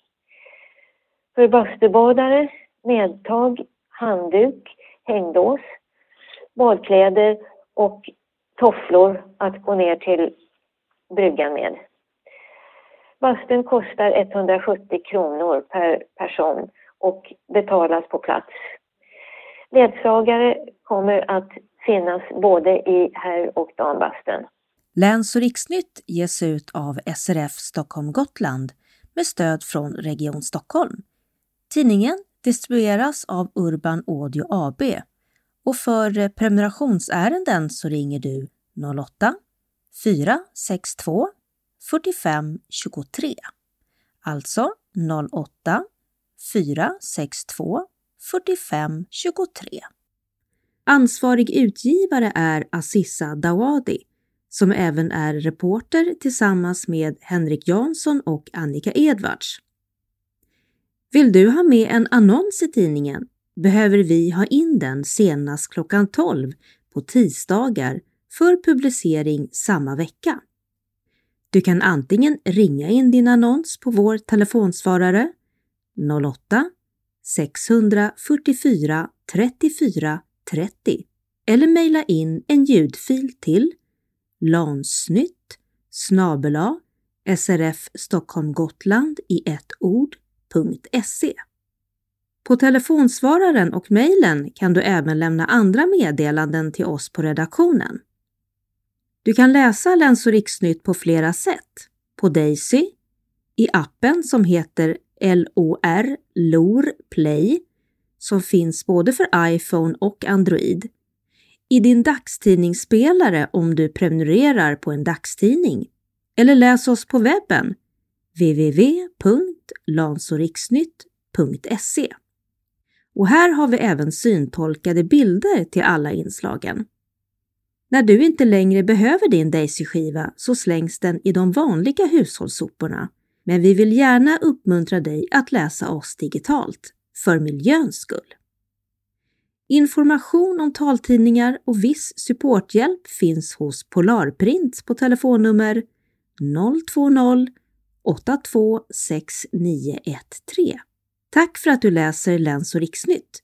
För bastubadare, medtag, handduk, hängdås, badkläder och tofflor att gå ner till bryggan med. Bastun kostar 170 kronor per person och betalas på plats. Ledsagare kommer att finnas både i herr och dambastun. Läns och riksnytt ges ut av SRF Stockholm Gotland med stöd från Region Stockholm. Tidningen distribueras av Urban Audio AB och för eh, prenumerationsärenden så ringer du 08 462 45 23. Alltså 08 462 45 23. Ansvarig utgivare är Assissa Dawadi som även är reporter tillsammans med Henrik Jansson och Annika Edvards. Vill du ha med en annons i tidningen behöver vi ha in den senast klockan 12 på tisdagar för publicering samma vecka. Du kan antingen ringa in din annons på vår telefonsvarare 08 644 34 30 eller mejla in en ljudfil till lansnytt snabela srf Stockholm Gotland i ett ord.se. På telefonsvararen och mejlen kan du även lämna andra meddelanden till oss på redaktionen. Du kan läsa Läns och riksnytt på flera sätt. På Daisy, i appen som heter LOR LOR Play som finns både för iPhone och Android. I din dagstidningsspelare om du prenumererar på en dagstidning. Eller läs oss på webben lansoriksnytt.se. Och här har vi även syntolkade bilder till alla inslagen. När du inte längre behöver din Daisy-skiva så slängs den i de vanliga hushållssoporna. Men vi vill gärna uppmuntra dig att läsa oss digitalt, för miljöns skull. Information om taltidningar och viss supporthjälp finns hos Polarprint på telefonnummer 020 826913. Tack för att du läser Läns och riksnytt!